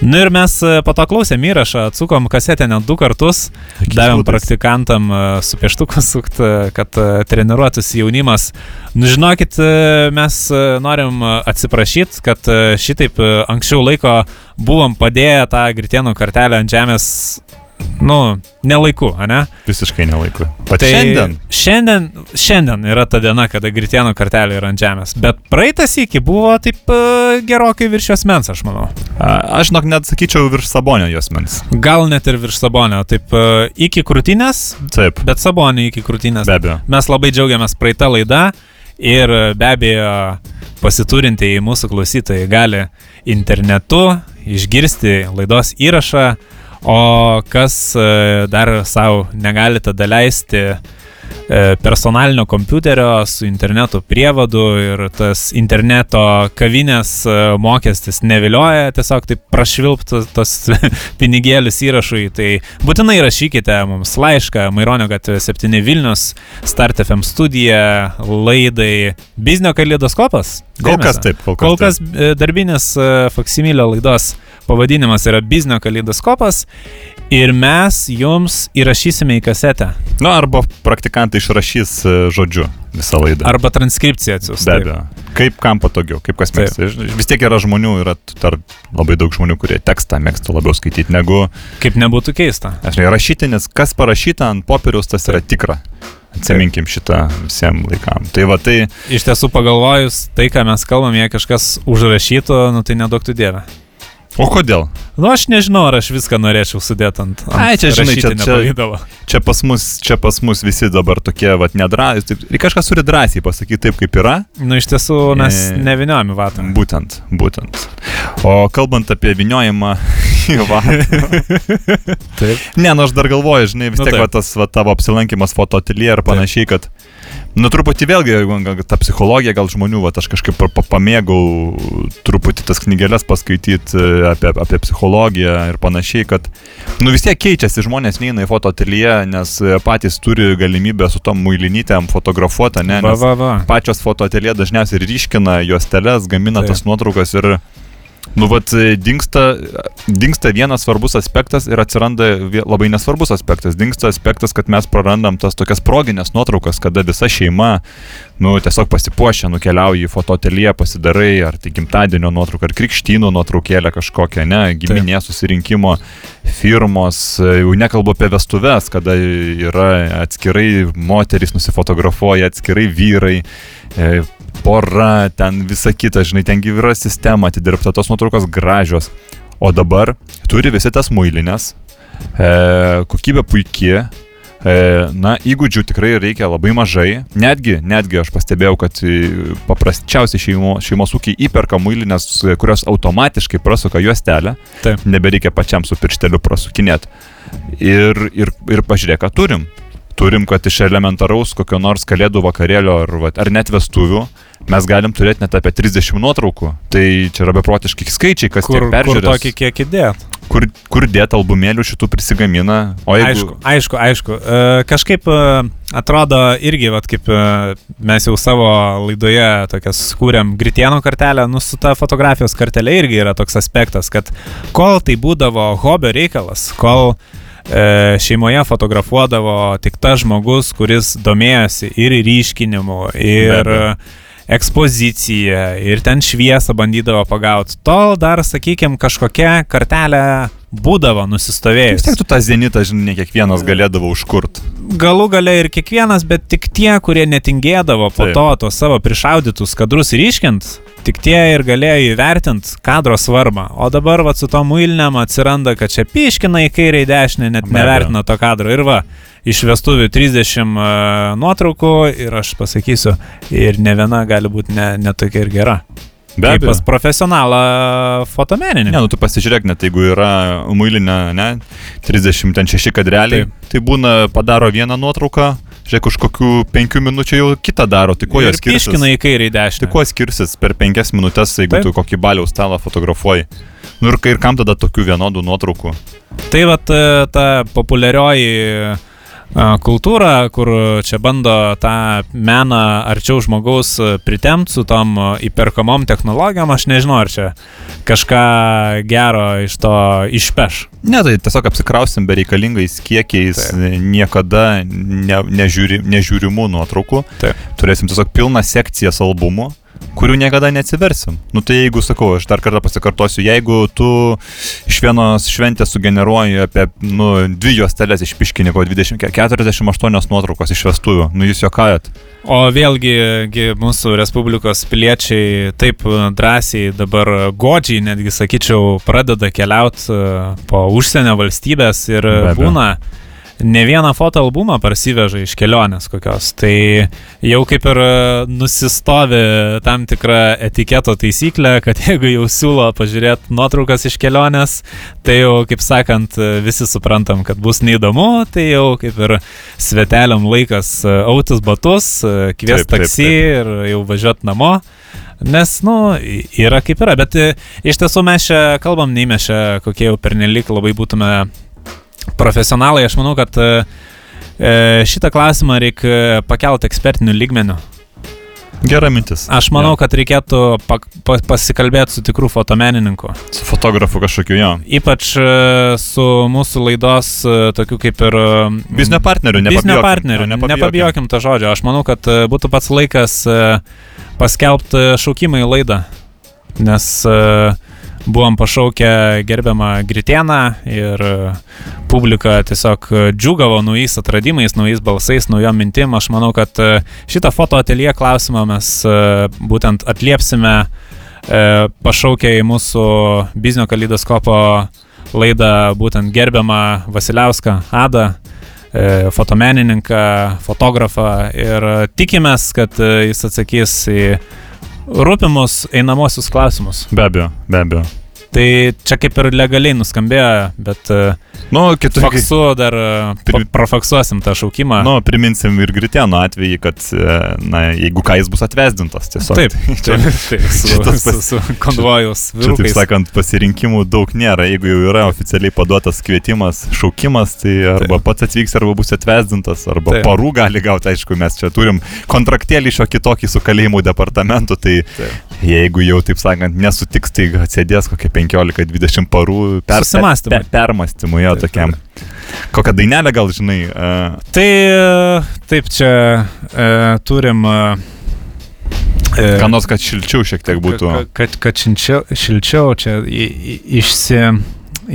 Nu ir mes e, po to klausėm įrašą, atsukom kasetę net du kartus, Kokiais davėm būdais? praktikantam e, su pieštuku sukt, e, kad treniruotųsi jaunimas. Nu žinokit, mes norim atsiprašyti, kad šitaip anksčiau laiko buvom padėję tą gritienų kartelę ant žemės, nu, nelaiku, ne? Visiškai nelaiku. Pat Tai šiandien. Šiandien, šiandien yra ta diena, kada gritienų kartelė yra ant žemės. Bet praeitas iki buvo taip e, gerokai virš jos mens, aš manau. A, Aš žinok, net sakyčiau virš sabonio jos mens. Gal net ir virš sabonio. Taip e, iki krūtinės, Taip, bet sabonio iki krūtinės. be abejo. Mes labai džiaugiamės praeitą laidą ir be abejo pasiturintieji mūsų klausytojai gali internetu išgirsti laidos įrašą, o kas e, dar savo negalite daleisti personalinio kompiuterio su interneto prievadu ir tas interneto kavinės e, mokestis nevilioja, tiesiog taip prašvilptų tos pinigėlius įrašui, tai būtinai rašykite mums laišką Maironio gatvė 7 Vilnius, Start FM studija, laidai Biznio kalidoskopas. Kol kas taip, kol kas Kol kas e, darbinis e, faksimilio laidos pavadinimas yra Biznio kalidoskopas ir mes jums įrašysime į kasetę. Na, arba praktikantai išrašys e, žodžiu visą laidą. Arba transkripciją atsiųs. Be abejo. Kaip kam patogiau, kaip kas Taip. mėgsta. Vis tiek yra žmonių, yra dar labai daug žmonių, kurie tekstą mėgsta labiau skaityti negu, Kaip nebūtų keista. aš žinai, rašyti, nes kas parašyta ant popieriaus, tas yra tikra. Atsiminkim šitą visiems laikam. Tai va tai, Iš tiesų pagalvojus, tai, ką mes kalbam, jei kažkas užrašytų, nu tai nedaugtų dievę. O kodėl? Nu aš nežinau, ar aš viską norėčiau sudėti ant... ant Ai, čia, žinai, čia- čia-. Čia pas mus, čia pas mus visi dabar tokie, va, nedrąsai. Ir kažkas turi drąsiai pasakyti taip, kaip yra. Nu iš tiesų mes E, neviniojame vatą. Būtent, būtent. O kalbant apie viniojimą į vatą. Taip. Ne, nu aš dar galvoju, žinai, vis Nu, tiek taip. va, tas va, tavo apsilankimas fotoatelie ir panašiai, kad, nu truputį vėlgi, ta psichologija, gal žmonių, va, aš kažkaip pa- pa- pamėgau truputį tas knygelės paskaityti e, apie, apie psichologiją ir panašiai, kad, nu vis tiek keičiasi, žmonės neina į fotoatelie, nes e, patys turi galimybę su tom muilinytėm fotografuoti, ne? Va, Nes va, va. pačios fotoatelė dažniausiai ryškina juosteles, gamina Taip. tas nuotraukas ir, nu, vat, dinksta, dinksta vienas svarbus aspektas ir atsiranda labai nesvarbus aspektas. Dinksta aspektas, kad mes prarandam tas tokias proginės nuotraukas, kada visa šeima, nu, tiesiog pasipuošia, nukeliauji į fotoatelė, pasidarai, ar tai gimtadienio nuotrauką, ar krikštynų nuotraukėlę kažkokią, ne, giminė susirinkimo firmos, jau nekalbu apie vestuves, kada yra atskirai moterys nusifotografuoja, atskirai vyrai, e, pora, ten visa kita, žinai, ten yra sistema atidirbta, tos nuotraukos gražios. O dabar turi visi tas muilinės, e, kokybė puikia, e, na, įgūdžių tikrai reikia labai mažai. Netgi, netgi aš pastebėjau, kad e, paprasčiausiai šeimo, šeimos ūkiai įperka muilinės, kurios automatiškai prasuka juostelę, Taip. nebereikia pačiam su piršteliu prasukinėti. Ir, ir, ir pažiūrėk, ką turim. Turim, kad iš elementaraus kokio nors kalėdų vakarėlio ar, ar net vestuvių mes galim turėti net apie 30 nuotraukų. Tai čia yra beprotiški skaičiai, kas Kur, tiek kur peržiūrės. tokį kiekį dėt? Kur, kur dėt albumėlių šitų prisigamina. O jeigu... Aišku, aišku, aišku. E, kažkaip e, atrodo irgi, vat, kaip e, mes jau savo laidoje tokias kūrėm gritieno kartelę, nu su ta fotografijos kartelė irgi yra toks aspektas, kad kol tai būdavo hobio reikalas, kol šeimoje fotografuodavo tik tas žmogus, kuris domėjosi ir ryškinimu, ir Be abejo. Ekspoziciją, ir ten šviesą bandydavo pagauti, tol dar, sakykime, kažkokia kartelė būdavo Vis nusistovėjusi. tiek tu tą zenitą, žinai, ne kiekvienas galėdavo užkurt. galų gale ir kiekvienas, bet tik tie, kurie netingėdavo po Taip. to tos savo prišaudytus kadrus ryškint, tik tie ir galėjo įvertinti kadro svarbą. O dabar va su tom muiliniam atsiranda, kad čia piškina į kairę į dešinę, net Be nevertina to kadro. Ir va, iš vestuvių 30 uh, nuotraukų ir aš pasakysiu, ir ne viena gali būti ne, ne tokia ir gera. Be abejo. pas profesionalą fotomenininką. Ne, nu tu pasižiūrėk, net jeigu yra muilinė, ne, 36 kadreliai, Taip. tai būna padaro vieną nuotrauką, žiūrėk, už kokių 5 minučių jau kitą daro, tai kuo jos skirsis? piškina į kairę į dešinę. Tai kuo skirsis per 5 minutės, jeigu Taip. tu kokį baliaus stalą fotografuoji? Nu ir, ir kam tada tokių vienodų nuotraukų? Tai vat e, ta populiarioji kultūrą, kur čia bando tą meną arčiau žmogaus pritemti su tom įperkamom technologijom, aš nežinau, ar čia kažką gero iš to išpeš. Ne, tai tiesiog apsikrausim bereikalingais kiekiais, Taip. niekada ne, nežiūri, nežiūrimų nuotraukų. Taip. Turėsim tiesiog pilną sekcijas albumų, kurių niekada neatsiversim. Nu tai jeigu, sakau, aš dar kartą pasikartosiu, jeigu tu iš vienos šventės sugeneruoji apie, nu, dvi juostelės iš piškiniko 20, 48 nuotraukos iš vestuvių, nu jūs juokajat. O vėlgi gi mūsų Respublikos piliečiai taip drąsiai dabar godžiai, netgi sakyčiau, pradeda keliauti po užsienio valstybės ir Be abejo. Ne vieną fotoalbumą parsiveža iš kelionės kokios. Tai jau kaip ir nusistovi tam tikra etiketo taisyklė, kad jeigu jau siūlo pažiūrėti nuotraukas iš kelionės, tai jau, kaip sakant, visi suprantam, kad bus neįdomu, tai jau kaip ir sveteliam laikas autis batus, taip, taksi ir jau važiuoti namo. Nes, nu, yra kaip yra, bet e, iš tiesų mes čia kalbam, nei mes čia kokie jau pernelik labai būtume profesionalai. Aš manau, kad e, e, šitą klausimą reikia pakelti ekspertiniu lygmeniu. Gera mintis. Aš manau, kad reikėtų pa, pa, pasikalbėti su tikrų fotomenininku. Su fotografu kažkokiu jo. Ypač e, su mūsų laidos e, tokiu kaip ir... e, Biznio partneriu, Biznio nepabijokim. partneriu, Jo, nepabijokim. nepabijokim to žodžio. Aš manau, kad e, būtų pats laikas e, paskelbti šaukimą į laidą, nes e, buvom pašaukę gerbiamą Gritieną ir e, publika tiesiog e, džiugavo naujais atradimais, naujais balsais, naujom mintim. Aš manau, kad e, šitą fotoateljė klausimą mes būtent atliepsime pašaukę į mūsų biznio kalydoskopo laidą būtent gerbiamą Vasiliauską Adą fotomenininką, fotografą ir tikimės, kad jis atsakys į rūpimus einamosius klausimus. Be abejo, be abejo. Tai čia kaip ir legaliai nuskambėjo, bet e, Nu, kitų faksu dar e, Pri- profaksuosim tą šaukimą. Nu, priminsim ir Gritėno atvejį, kad, e, na, jeigu ką jis bus atvesdintas tiesiog. Taip, čia, taip, taip, su, šitas su, pas- su konvojus čia, taip vyrukais. sakant, pasirinkimų daug nėra. Jeigu jau yra oficialiai paduotas kvietimas, šaukimas, tai arba pats atvyks, arba bus atvesdintas, arba Taip. parų gali gauti. Aišku, mes čia turim kontraktėlį šio kitokį su kalėjimų departamentu, tai Taip. Jeigu jau, taip sakant, nesutiks, tai atsėdės kokie 15-20 parų per, per, permastymui jo tokiam. Kokią dainelę gal žinai? Uh, Tai taip čia e, turim. E, ką nors, kad šilčiau šiek tiek būtų. Ka- Kad, kad šilčiau, šilčiau čia į- į- išsi,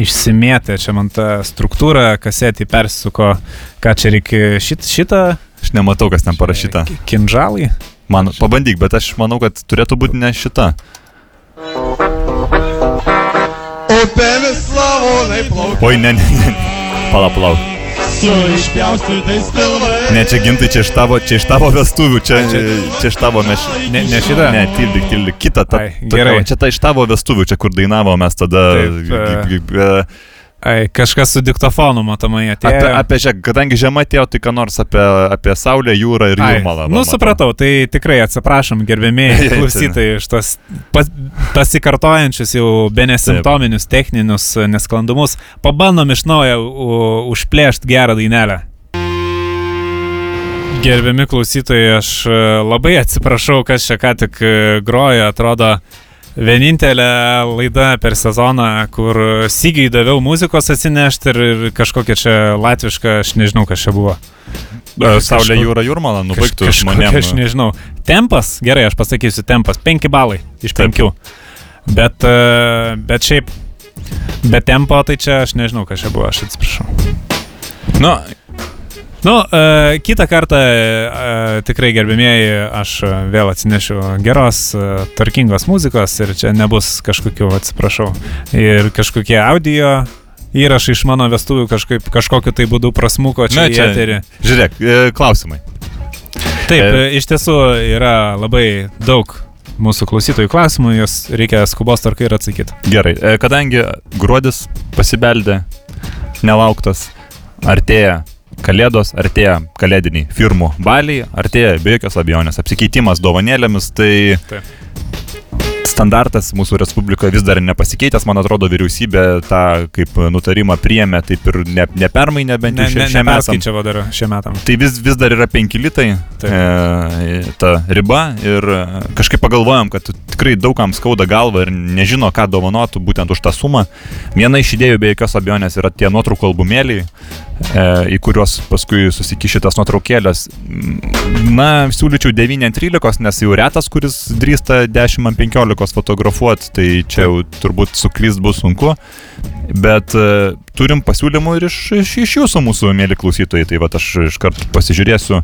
išsimėtė čia man ta struktūra, kasetį persisuko, ką čia reikia šit, šitą. Aš nematau, kas ten parašyta. Ki- Kinžalai. Man, pabandyk, bet aš manau, kad turėtų būti ne šita. Upėmis lavonai plaukia Oi, ne, ne, ne. Palauk, palauk. su išpjaustytais pilvais. Ne, čia gintai, čia iš tavo, čia iš tavo vestuvių, čia, čia, čia iš tavo mes. Ne, ne šitą? Ne, tildik, tildik, kitą. Ta, Ai, tokia gerai. va, Čia ta iš tavo vestuvių, čia kur dainavo mes tada. Taip, e. Ai, kažkas su diktofonu matomai atėjo. Apie, apie žiūrėk, kadangi žiema atėjo, tai ką nors apie, apie Saulę, jūrą ir jūrmalą. Nu, supratau, tai tikrai atsiprašom, gerbėmiai Ai, ai, klausytojai, iš tos pas, pasikartojančius jau be nesimptominius techninius nesklandumus. Pabandom iš naujo užplėšti gerą dainelę. Gerbiami klausytojai, aš e, labai atsiprašau, kas čia ką tik e, grojo, atrodo vienintelė laida per sezoną, kur Sygiai daviau muzikos atsinešti ir, ir kažkokia čia latviška, aš nežinau, kas čia buvo. Saulė, jūra, jūrmalą, nubaigtų kažkokia, žmonėms. aš nežinau. Tempas, gerai, aš pasakysiu, tempas, 5 balai iš Taip. 5. Bet, e, bet šiaip, be tempo, tai čia aš nežinau, kas čia buvo, aš atsiprašau. Nu, Nu, uh, kitą kartą uh, tikrai gerbėmieji, aš uh, vėl atsinešiu geros, uh, tvarkingos muzikos ir čia nebus kažkokių, atsiprašau, ir kažkokie audio įrašai iš mano vestuvių kažkaip, kažkokiu tai būdu prasmuko čia Na, į čia- eterį. žiūrėk, e, klausimai. Taip, E. e... iš tiesų yra labai daug mūsų klausytojų klausimų, juos reikia skubos tvarkai ir atsakyti. Gerai, e, kadangi gruodis pasibeldė, nelauktas, artėja kalėdos, artėja kalėdiniai firmų baliai, artėja be jokios abejonės apsikeitimas dovanėlėmis, tai Taip. standartas mūsų Respublikoje vis dar nepasikeitęs, man atrodo, vyriausybė tą kaip nutarimą priėmė, taip ir ne, nepermainė bent Ne, jau ne, šie- šiem metam. šiem metam. Tai vis, vis dar yra 5 litai e, ta riba ir e, kažkaip pagalvojom, kad tikrai daugam skauda galva ir nežino, ką dovanotų būtent už tą sumą. Viena iš idėjų be jokios abejonės yra tie nuotraukų albumėliai, į kuriuos paskui susikišitas nuotraukėlės. Na, siūlyčiau 9 ant 13, nes jau retas, kuris drįsta 10 ant 15 fotografuoti, tai čia jau turbūt suklyst bus sunku. Bet e, turim pasiūlymų ir iš, iš, iš jūsų mūsų mėly klausytojai. Tai va aš iškart pasižiūrėsiu,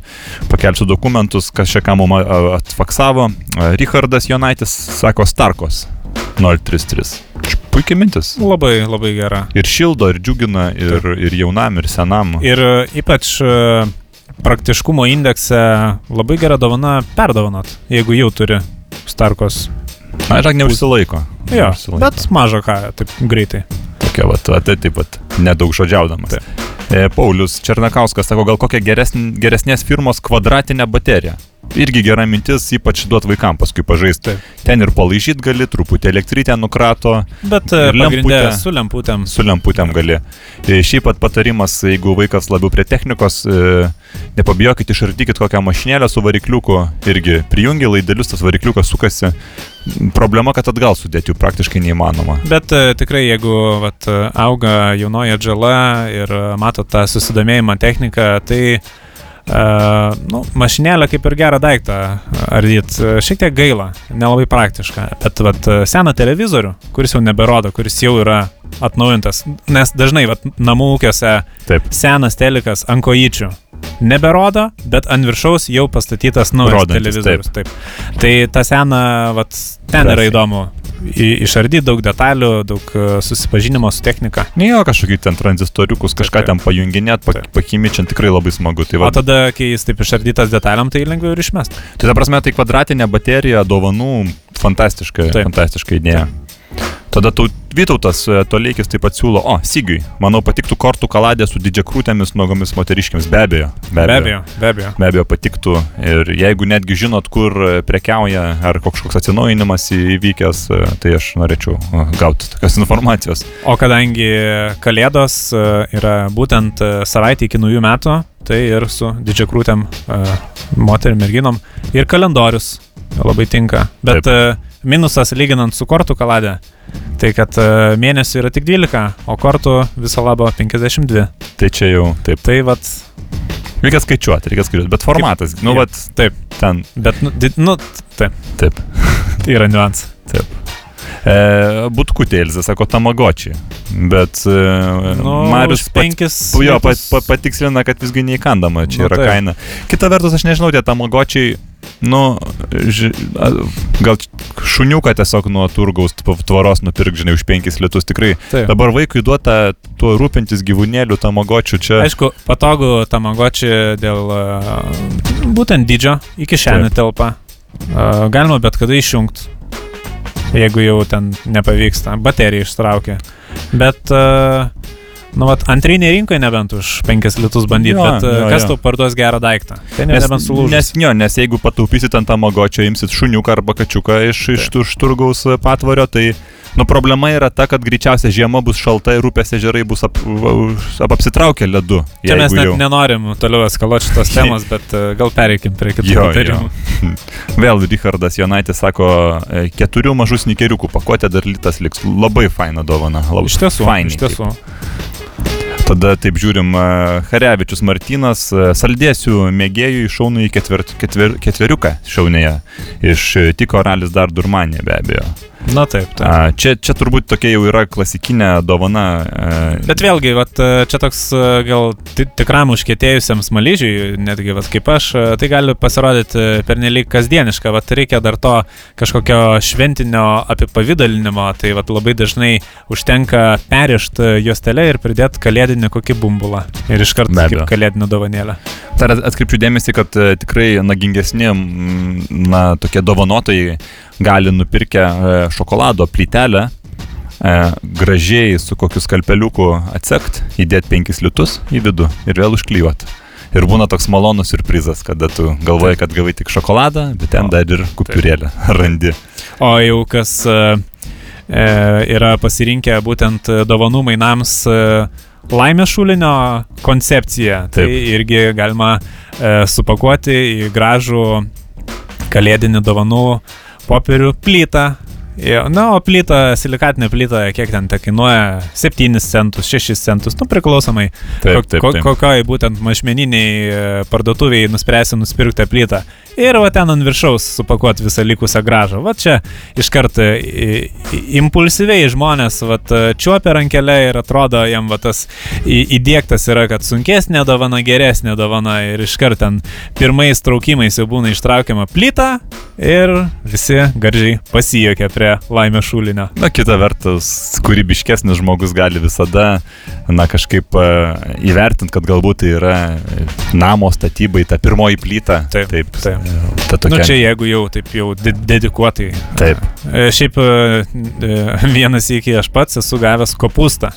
pakelsiu dokumentus, kas čia ką mums atfaksavo. E, Richardas Jonaitis sako Starkos 033. Puikiai mintis. Labai, labai gera. Ir šildo, ir džiugina, ir, ir jaunam, ir senam. Ir e, ypač e, praktiškumo indekse labai gera dovana perdovanot, jeigu jau turi Starkos. Na, žinok, neužsilaiko. Jo, Neužsilaiko. bet maža ką, taip greitai. Tokia, va, tai taip pat, nedaug žodžiaudamas. E, Paulius Černakauskas sako, gal kokią geresn, geresnės firmos kvadratinę bateriją. Irgi gera mintis, ypač duot vaikam paskui pažaisti. Ten ir palaižyti gali, truputį elektrytę nukrato, Bet e, lemputė. su lemputėm. su lemputėm gali. E, Šiaip pat patarimas, jeigu vaikas labiau prie technikos, e, nepabijokit, išardykit kokią mašinėlę su varikliuku, irgi prijungi laidelius, tas varikliukas sukasi. Problema, kad atgal sudėti jų praktiškai neįmanoma. Bet tikrai, jeigu vat, auga jaunoji atžala ir mato tą susidomėjimą techniką, tai nu, mašinėlę kaip ir gerą daiktą ardyt. Šiek tiek gaila, nelabai praktiška. Bet vat, seną televizorių, kuris jau neberodo, kuris jau yra atnaujintas, nes dažnai vat, namų ūkiuose Taip. senas telikas ant kojyčių neberodo, bet ant viršaus jau pastatytas naujas Rodantis, televizorius. Taip. Tai tą seną, vat, ten yra Drąsiai. įdomu. Išardyti daug detalių, daug e, susipažinimo su technika. Ne jo, kažkokį ten tranzistoriukus, kažką Taip, ten pajunginėt, Taip. pakimičiant tikrai labai smagu. Tai, O va, tada, kai jis taip išardytas detaliam, tai lengviau ir išmest. tai ta prasme, tai kvadratinė baterija dovanų fantastiška, Taip. fantastiška idėja. Tada tau Vytautas e, Toleikis taip pat siūlo, o, Sigiui, manau, patiktų kortų kaladė su didžiakrūtėmis nuogomis moteriškiams, be abejo. Be abejo, be abejo. Be abejo patiktų ir jeigu netgi žinot, kur e, prekiauja ar kažkoks atsinaujinimas įvykęs, e, tai aš norėčiau gauti tokios informacijos. O kadangi Kalėdos yra būtent savaitė iki naujų metų, tai ir su didžiakrūtėm moterim merginom ir kalendorius labai tinka. Bet Taip. Minusas lyginant su kortų kaladė, tai kad uh, mėnesių yra tik 12, o kortų viso labo 52. Tai čia jau taip. Tai vad, Reikia skaičiuoti, reikia skaičiuoti, bet formatas, nu, Jo. vat, taip, ten, bet, nu, di, nu taip, taip. tai yra niuansas. E, Butkutė Elzė sako tamagočiai, bet e, Nu, Marius už pat, penkis. jo, pat, pat, patikslina, kad visgi neįkandama, čia Nu, yra taip. kaina. Kita vertus, aš nežinau, tie tamagočiai, nu, ži, gal šuniuką tiesiog nuo turgaus tv- tvoros nupirk, žinai, už penkis litus tikrai. Taip. Dabar vaikui duota tuo rūpintis gyvūnėlių tamagočių čia. Aišku, patogu tamagočiai dėl būtent dydžio į kišenę telpa. Galima bet kada išjungti, jeigu jau ten nepavyksta. Baterija ištraukia. Bet, uh, nu, vat, antrinė rinkoje nebent už 5 litus bandyti, bet jo, kas jo. tau parduos gerą daiktą? Jau Nes, nebent sulūžęs. nes, jo, nes jeigu pataupysit ant tamagočio, imsit šuniuką arba kačiuką iš, iš, iš turgaus e, patvario, tai nu, problema yra ta, kad greičiausiai žiema bus šalta ir upės ežerai bus ap, ap, apsitraukę ledu. Čia mes net jau- nenorim toliau eskaluoti šitos temos, bet uh, gal pereikim prie kitų patarimų. Vėl Richardas Jonaitis sako, e, keturių mažų snikeriukų pakuotė dar litas liks. Labai faina dovana. Labai Iš tiesų, fainiai iš tiesų. Tada taip žiūrim, Harevičius Martinas, saldėsių mėgėjų šaunų į ketver, ketver, ketveriuką šaunėje. Iš Tiko Ralis dar Durmanė be abejo. Na taip, taip. A, čia, čia turbūt tokia jau yra klasikinė dovana. e, Bet vėlgi, vat, e, čia toks e, gal ti- tikram užkėtėjusiam smaližiui, netgi vat, kaip aš, tai gali pasirodyti pernelyg kasdieniška. Vat, reikia dar to kažkokio šventinio apipavydalinimo, tai vat, labai dažnai užtenka perišti juostelę ir pridėti kalėdinį kokį bumbulą. Ir iš karto kaip kalėdinę dovanėlę. Dar atkreipčiau dėmesį, kad tikrai nagingesni, na, tokie dovanotojai gali nupirkę e, šokolado plytelę, e, gražiai su kokiu skalpeliuku atsekt, įdėti penkis litus į vidų ir vėl užklijuoti. Ir būna toks malonus surprizas, kada tu galvoji, kad gavai tik šokoladą, bet ten dar ir kupiurėlę randi. O jau kas e, e, yra pasirinkę būtent dovanų mainams e, laimės šulinio koncepciją, tai Taip. irgi galima e, supakuoti į gražų kalėdinį dovanų popierių plytą. Na, o plyta, silikatinė plyta, kiek ten te kainuoja? 7 centus, 6 centus, nu priklausomai, Taip, taip, taip. kokioj būtent mažmeniniai e, parduotuviai nuspręsi nusipirkti tą plytą. Ir va ten ant viršaus supakuoti visą likusią gražą. Va čia iš karto i- i- impulsyviai žmonės va čiuopia rankelę ir atrodo jam va tas įdėktas yra, kad sunkesnė dovana, geresnė dovana ir iš karto ten pirmais traukimais jau būna ištraukiama plyta ir visi gardžiai pasijokia prie laimės šulinio. Na, kita vertus, kūrybiškesnis žmogus gali visada, na, kažkaip e, įvertinti, kad galbūt tai yra namo statybai ta pirmoji plyta. Taip, taip. taip. e, Ta Na tokia. nu, čia jeigu jau taip jau de dedikuotai. Taip. E, Šiaip vienas iki aš pats esu gavęs kopūstą.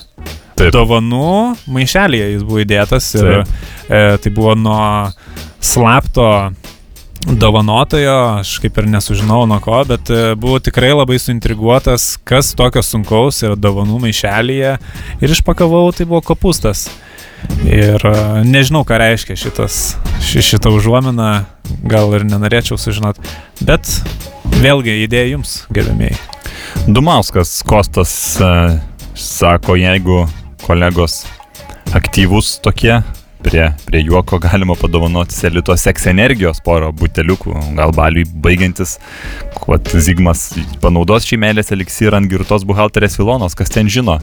Taip. Dovanų maišelėje jis buvo įdėtas ir Taip. e, tai buvo nuo slapto dovanotojo, aš kaip ir nesužinau nuo ko, bet e, buvau tikrai labai suintriguotas, kas tokio sunkaus yra dovanų maišelėje ir išpakavau, tai buvo kopūstas. Ir e, nežinau, ką reiškia šitas, ši, šita užuomina, gal ir nenorėčiau sužinoti, bet vėlgi idėja jums, gerbėmiai. Dumauskas Kostas e, sako, jeigu kolegos aktyvus tokie, prie, prie juoko galima padovanoti selito seks energijos porą buteliukų, gal baliui baigiantis, kuot Zigmas panaudos šį meilės eliksyrą ant girtos buhalterės Filonos, kas ten žino.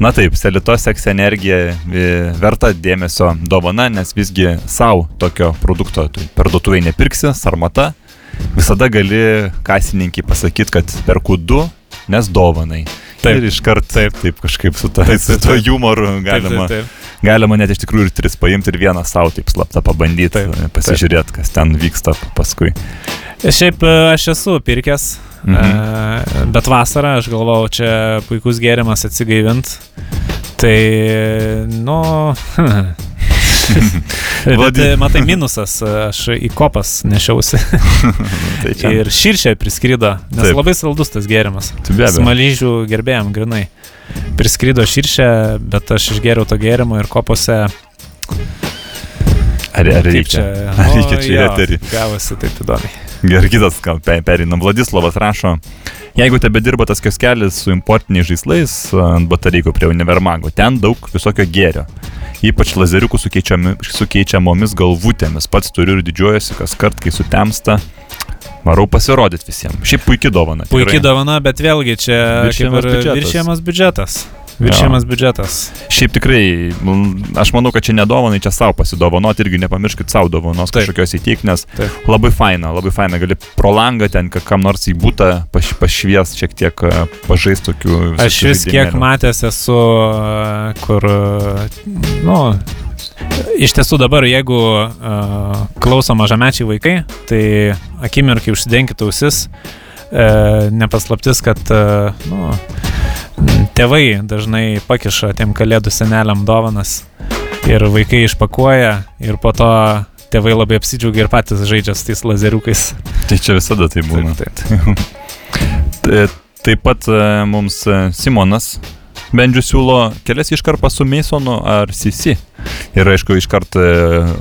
Na taip, selito seks energija e, verta dėmesio dovana, nes visgi savo tokio produkto tu parduotuvėje nepirksi, sarmata. Visada gali kasininkai pasakyti, kad perku du, nes dovanai. Taip. Ir iškart taip, taip kažkaip su, ta, Taip, su taip, to taip. humoru galima, Taip, taip, taip. Galima net iš tikrųjų ir tris paimti ir vieną savo taip slapta pabandyti, taip. pasižiūrėti, kas ten vyksta paskui. Šiaip e, aš esu pirkęs, Mhm. bet vasarą aš galvojau, čia puikus gėrimas atsigaivinti. Tai, nu... bet, e, matai, minusas, e, aš į kopas nešiausi Tai čia. ir širšė priskrydo, nes Taip. Labai saldus tas gėrimas. Smalyžių gerbėjom, grinai. Priskrydo širšė, bet aš išgėriau to gėrimo ir kopose. Ar, ar reikia? Ar Nu, reikia čia jo, eterį? Gavosi taip įdomiai. Gerai, kitas gal pe- pereinam. Vladislavas rašo, jeigu tebe dirba tas kioskelis su importiniais žaislais ant batareikų prie univermago, ten daug visokio gėrio. Ypač lazeriukų su keičiami- su keičiamomis galvutėmis. Pats turiu ir didžiuojuosi, kas kart, kai sutemsta. Varau pasirodyti visiems. Šiaip puikiai dovana. Puikiai dovana, bet vėlgi čia ir biudžetas. viršijamas biudžetas. Viršijamas biudžetas. Šiaip tikrai, aš manau, kad čia nedovanai, čia savo pasidovanoti irgi nepamirškit savo dovanos kažkokios įteikti, nes Taip. labai faina, labai faina, gali pro langą ten ka- kam nors į būtą paš, pašvies šiek tiek pažaisti tokių. Aš vis kiek matęs esu, e, kur, e, nu, iš tiesų dabar, jeigu uh, klauso mažamečiai vaikai, tai akimirkai užsidenkite ausis, uh, nepaslaptis, kad, uh, nu, tėvai dažnai pakiša tiem kalėdų seneliam dovanas ir vaikai išpakuoja ir po to tėvai labai apsidžiaugia ir patys žaidžia su tais lazeriukais. Tai čia visada tai būna. Taip, taip. Tai- Taip pat e, mums e, Simonas Bendžius siūlo kelias iškarpas su Masonu ar Sisi. Ir aišku, iškart e,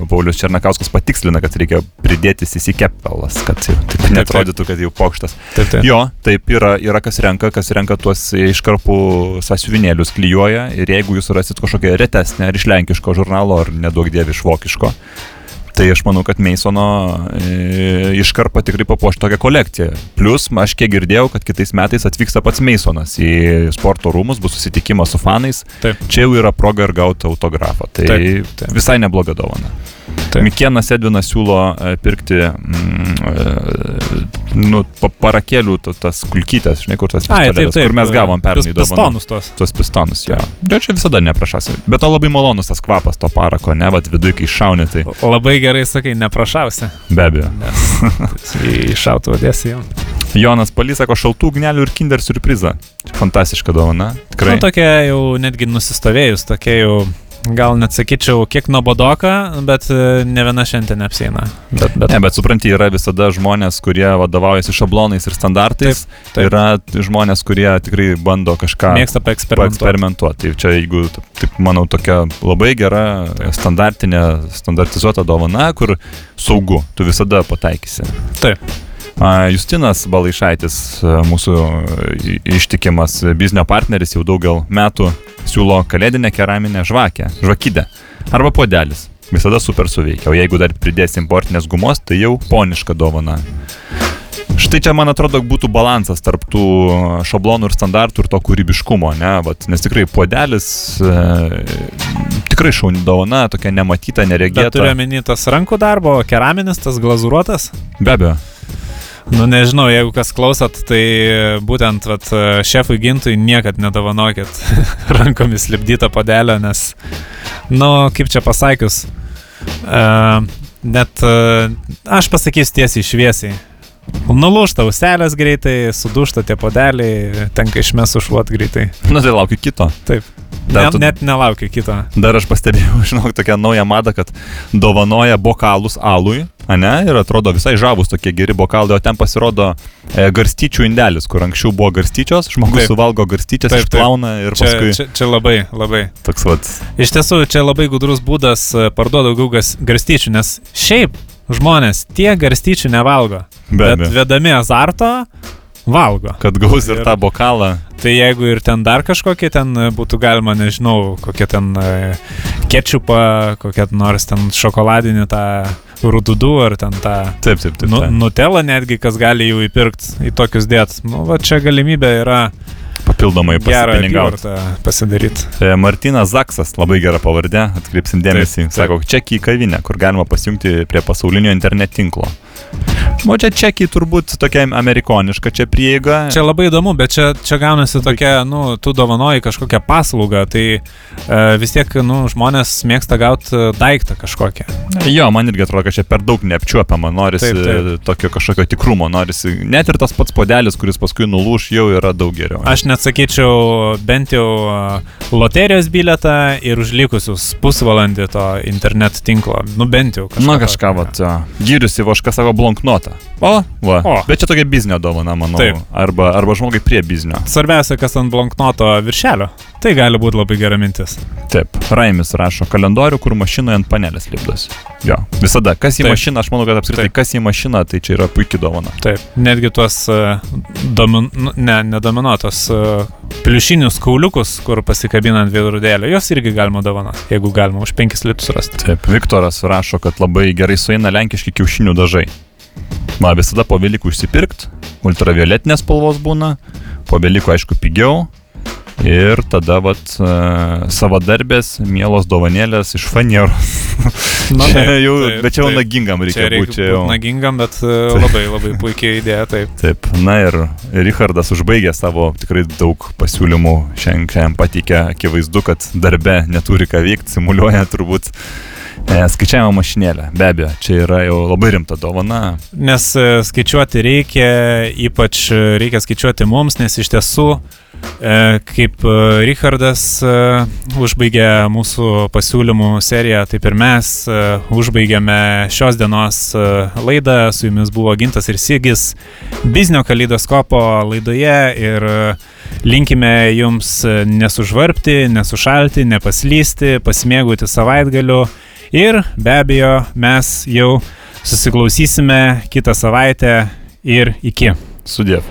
Paulius Černakauskas patikslina, kad reikia pridėti Sisi kepelas, kad taip. netrodytų, kad jau pokštas. taip, taip. Jo, taip yra, yra kas renka, kas renka tuos iškarpų sąsiuvinėlius, klyjuoja ir jeigu jūs rasit kažkokią retesnę ar iš lenkiško žurnalo, ar nedaug dievi iš vokiško, tai aš manau, kad Masono e, iškarpa tikrai papuoš tokią kolekciją. Plus, aš kiek girdėjau, kad kitais metais atvyksta pats Masonas į sporto rūmus, bus susitikimas su fanais. Taip. Čia jau yra proga ir gauti autografą. Tai Taip, taip. visai nebloga dovana. Taip. Mikienas Edvinas siūlo e, pirkti mm, e, nu, pa- parakėlių ta- tas kulkytės, žinai, kur tas Ai, taip, taip. kur mes gavom pernai dovanų. Pistonus tos. Tuos pistonus, jo. Bet čia visada neprašasi. Bet to labai malonus tas kvapas to parako, ne, vad viduje, kai šauni, tai Labai gerai sakai, neprašausi, be abejo. nes šautuvą dėsi jau. Jonas Palys sako šaltų gnelių ir kinder surprizą. Fantastiška dovana. Tikrai. Nu, tokia jau netgi nusistovėjus, tokia jau gal net sakyčiau, kiek nuobodoka, bet e, ne viena šiandien neapsėina. Bet, bet, Ne, bet supranti, yra visada žmonės, kurie vadovaujasi šablonais ir standartais. Taip, taip. Yra žmonės, kurie tikrai bando kažką mėgsta paeksperimentuoti. paeksperimentuoti. Tai čia, jeigu, taip, manau, tokia labai gera, standartinė, standartizuota dovana, kur saugu, tu visada pataikysi. Taip. Justinas Balaišaitis, mūsų ištikimas biznio partneris, jau daugel metų siūlo kalėdinę keraminę žvakę, žvakydę arba podelis. Visada super suveikia, o jeigu dar pridėsi importinės gumos, tai jau poniška dovana. Štai čia, man atrodo, būtų balansas tarp tų šablonų ir standartų ir to kūrybiškumo, ne? Vat, nes tikrai podelis e, tikrai šauni dovana, tokia nematyta, neregėta. turiu omeny tas rankų darbo, keraminis, tas glazuruotas. Be abejo. Nu nežinau, jeigu kas klausot, tai būtent vat, šefui gintui niekad nedovanokit rankomis lipdytą padelę, nes, nu, kaip čia pasakius, uh, net uh, aš pasakysiu tiesiai šviesiai. Nulūšta auselės greitai, sudūšta tie podeliai, tenka išmes užuot greitai. Na tai laukiu kito. Taip. Dar Ne, tu- net nelaukiu kito. Dar aš pastebėjau, žinok, tokią naują madą, kad dovanoja bokalus alui, ne, ir atrodo visai žavus tokie geri bokalai, o ten pasirodo e, garstyčių indelis, kur anksčiau buvo garstyčios, žmogus Taip. suvalgo garstyčias, Taip, taip. išplauna ir Čia, paskui čia, čia labai, labai. toks vat. Iš tiesų, čia labai gudrus būdas e, parduoti daugiau garstyčių, nes šiaip žmonės tie garstyčių nevalgo. Be bet vedami azarto valgo. Kad gaus ir Ir- tą bokalą. Tai jeigu ir ten dar kažkokie ten e, būtų galima, nežinau, kokie ten e, kečupą, kokią nors ten šokoladinį tą rududų ar ten tą Taip, taip, taip. nu, nutelą netgi, kas gali jų įpirkti į tokius dėt. Nu, va čia galimybė yra Papildomai pasipinigauti. pasidaryti. E, Martinas Zaksas, labai gera pavardė, atkreipsim dėmesį. Taip, taip. Sako, čekį į kavinę, kur galima pasijungti prie pasaulinio internet tinklo. O čia čekiai turbūt tokia amerikoniška čia prieiga. Čia labai įdomu, bet čia, čia gaunasi tokia, nu, tu dovanoji kažkokią paslaugą, tai e, vis tiek, nu, žmonės mėgsta gauti daiktą kažkokią. Jo, man irgi atrodo, kad čia per daug neapčiuopiama, norisi Taip, taip. tokio kažkokio tikrumo, norisi. Net ir tas pats podelis, kuris paskui nulūš, jau yra daug geriau. Aš net sakyčiau, bent jau e, loterijos biletą ir už likusius pusvalandį to internet tinklo. Nu, bent jau kažką. Na kažką, va, gyriusi kažką savo blanknotą. O, va. O. Bet čia tokia biznio dovana, manau. Taip. Arba, arba žmogai prie biznio. Svarbiausia, kas ant blanknoto viršelio. Tai gali būti labai gera mintis. Taip. Raimis rašo kalendorių, kur mašinoje ant panelės lipdosi. Jo. Visada. Kas į Taip. mašiną, aš manau, kad apskritai, Taip. kas į mašiną, tai čia yra puikia dovana. Taip, netgi tuos, e, domin, nu, ne, nedominuotos, pliušinius kauliukus, kur pasikabina ant veidrodėlio, jos irgi galima dovana, jeigu galima už 5 litus rasti. Taip. Viktoras rašo, kad labai gerai sueina lenkiški kiaušinių dažai. Va, visada po Velykų užsipirkt, ultravioletinės spalvos būna, po Velykų aišku pigiau. Ir tada, vat, uh, savadarbės, mielos dovanėlės iš fanieros. Na, čia taip, jau, taip, bet čia jau taip. nagingam reikia Čia reikia būti. Jau. nagingam, bet e, labai, labai puikiai idėja, taip. Taip, na ir Richardas užbaigė savo tikrai daug pasiūlymų, šiandien, pateikė akivaizdu, kad darbe neturi ką veikti, simuliuoja turbūt e, skaičiavimo mašinėlę. Be abejo, čia yra jau labai rimta dovana. Nes e, skaičiuoti reikia, ypač e, reikia skaičiuoti mums, nes iš tiesų, e, kaip e, Richardas e, užbaigė mūsų pasiūlymų seriją, taip ir mes e, užbaigėme šios dienos e, laidą. Su jumis buvo Gintas ir Sigis Biznio kaleidoskopo laidoje ir e, linkime jums e, nesužvarpti, nesušalti, nepaslysti, pasimėgauti savaitgaliu. Ir be abejo, mes jau susiklausysime kitą savaitę ir iki. Sudėv.